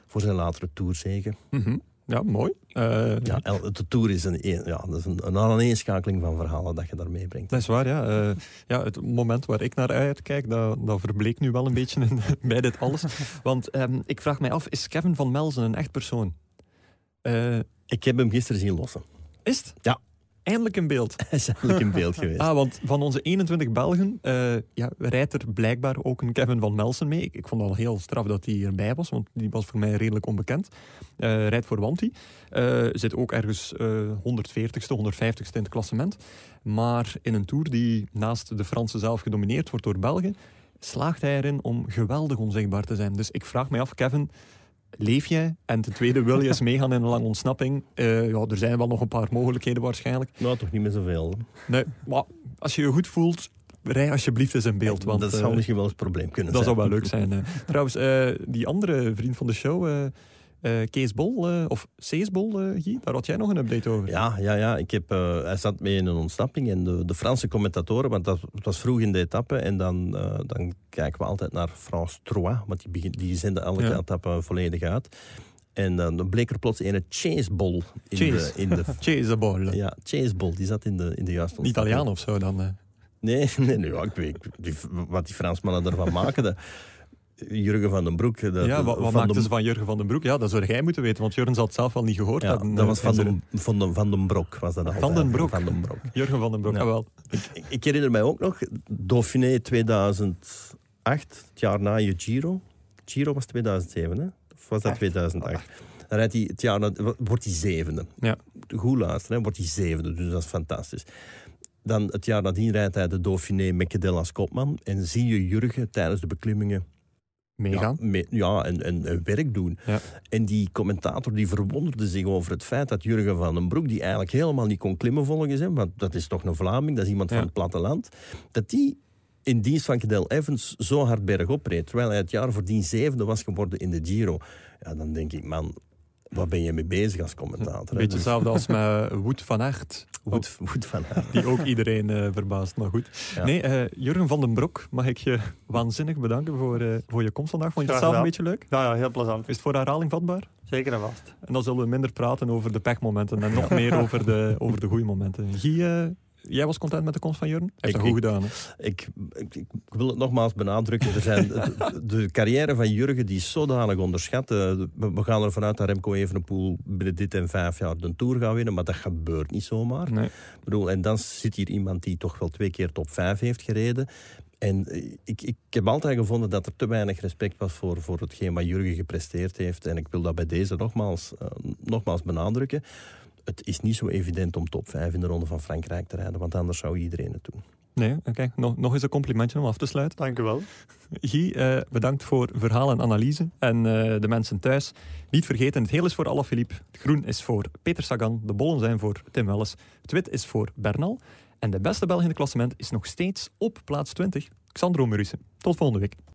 voor zijn latere toerzege. Mm ja, mooi. Uh, ja, de Tour is, een, ja, dat is een, een aaneenschakeling van verhalen dat je daar meebrengt. Dat is waar, ja. Uh, ja. Het moment waar ik naar uitkijk, dat, dat verbleek nu wel een beetje in, bij dit alles. Want um, ik vraag mij af, is Kevin van Melzen een echt persoon? Uh, ik heb hem gisteren zien lossen. Is het? Ja eindelijk in beeld. Hij is eindelijk in beeld geweest. ah, want van onze 21 Belgen uh, ja, rijdt er blijkbaar ook een Kevin van Melsen mee. Ik, vond het al heel straf dat hij erbij was, want die was voor mij redelijk onbekend. Uh, rijdt voor Wanti. Uh, zit ook ergens 140ste, 150ste in het klassement. Maar in een Tour die naast de Fransen zelf gedomineerd wordt door Belgen, slaagt hij erin om geweldig onzichtbaar te zijn. Dus ik vraag me af, Kevin leef jij? En ten tweede, wil je eens meegaan in een lange ontsnapping? Uh, ja, er zijn wel nog een paar mogelijkheden waarschijnlijk. Nou, toch niet meer zoveel. Nee, maar als je je goed voelt, rij alsjeblieft eens in beeld. Want, dat zou uh, misschien wel eens een probleem kunnen dat zijn. Dat zou wel leuk zijn. Trouwens, uh, die andere vriend van de show... Uh, Kees Bol, uh, of Cees Bol, uh, Guy, daar had jij nog een update over. Ja, ja, ja. Ik heb, hij zat mee in een ontsnapping en de, de Franse commentatoren, want dat was vroeg in de etappe, en dan, dan kijken we altijd naar France 3, want die, begin, die zenden elke ja. etappe volledig uit. En dan bleek er plots een Chase Bol in Chase. de... In de Chase Bol. Ja, Chase Bol, die zat in de, in de juiste Italiaan of zo dan? Nee, nee, nee ja, ik weet die, wat die Fransmannen ervan maken. Jurgen van den Broek. Dat, ja, wat, wat maakten ze van Jurgen van den Broek? Ja, dat zou jij moeten weten, want Jurgen zal het zelf al niet gehoord ja, hebben. Dat was van, de, van, de, van den Brok. Was dat van den Broek? Van den Brok. Jurgen van den Broek, ja. wel. Ik, ik, herinner mij ook nog, Dauphiné 2008, het jaar na je Giro. Giro was 2007, hè? Of was dat Echt? 2008? Dan rijdt hij het jaar na, wordt hij zevende. Ja. Goed luisteren, wordt hij zevende, dus dat is fantastisch. Dan het jaar nadien rijdt hij de Dauphiné met Cadel als kopman. En zie je Jurgen tijdens de beklimmingen meegaan. Ja, mee, ja en, en, en, werk doen. Ja. En die commentator die verwonderde zich over het feit dat Jurgen van den Broek, die eigenlijk helemaal niet kon klimmen volgens hem, want dat is toch een Vlaming, dat is iemand Ja. van het platteland, dat die in dienst van Cadel Evans zo hard bergop reed, terwijl hij het jaar voordien zevende was geworden in de Giro. Ja, dan denk ik, man, waar ben je mee bezig als commentator? Een beetje hetzelfde als met Woed van Aert. Woed, Woed van Aert. Die ook iedereen uh, verbaast, maar goed. Ja. Nee, uh, Jurgen van den Brok, mag ik je waanzinnig bedanken voor, uh, voor je komst vandaag. Vond je het zelf een beetje leuk? Ja, ja, heel plezant. Is het voor herhaling vatbaar? Zeker en vast. En dan zullen we minder praten over de pechmomenten en nog meer over de, over de goede momenten. Guy, uh, jij was content met de komst van Jurgen? Hij heeft Ik- dat goed gedaan. Ik, ik, ik wil het nogmaals benadrukken. Er zijn, de, de carrière van Jurgen die is zodanig onderschat. Eh, We, we gaan ervan uit dat Remco Evenepoel binnen dit en vijf jaar de Tour gaat winnen. Maar dat gebeurt niet zomaar. Nee. Ik bedoel, en dan zit hier iemand die toch wel twee keer top 5 heeft gereden. En eh, ik, ik heb altijd gevonden dat er te weinig respect was voor, voor hetgeen wat Jurgen gepresteerd heeft. En ik wil dat bij deze nogmaals, eh, nogmaals benadrukken. Het is niet zo evident om top 5 in de Ronde van Frankrijk te rijden, want anders zou iedereen het doen. Nee, oké. Nog, nog eens een complimentje om af te sluiten. Dank u wel. Guy, eh, bedankt voor verhaal en analyse. En eh, de mensen thuis, niet vergeten, het heel is voor Alaphilippe. Het groen is voor Peter Sagan. De bollen zijn voor Tim Welles. Het wit is voor Bernal. En de beste Belg in het klassement is nog steeds op plaats 20. Xandro Murissen. Tot volgende week.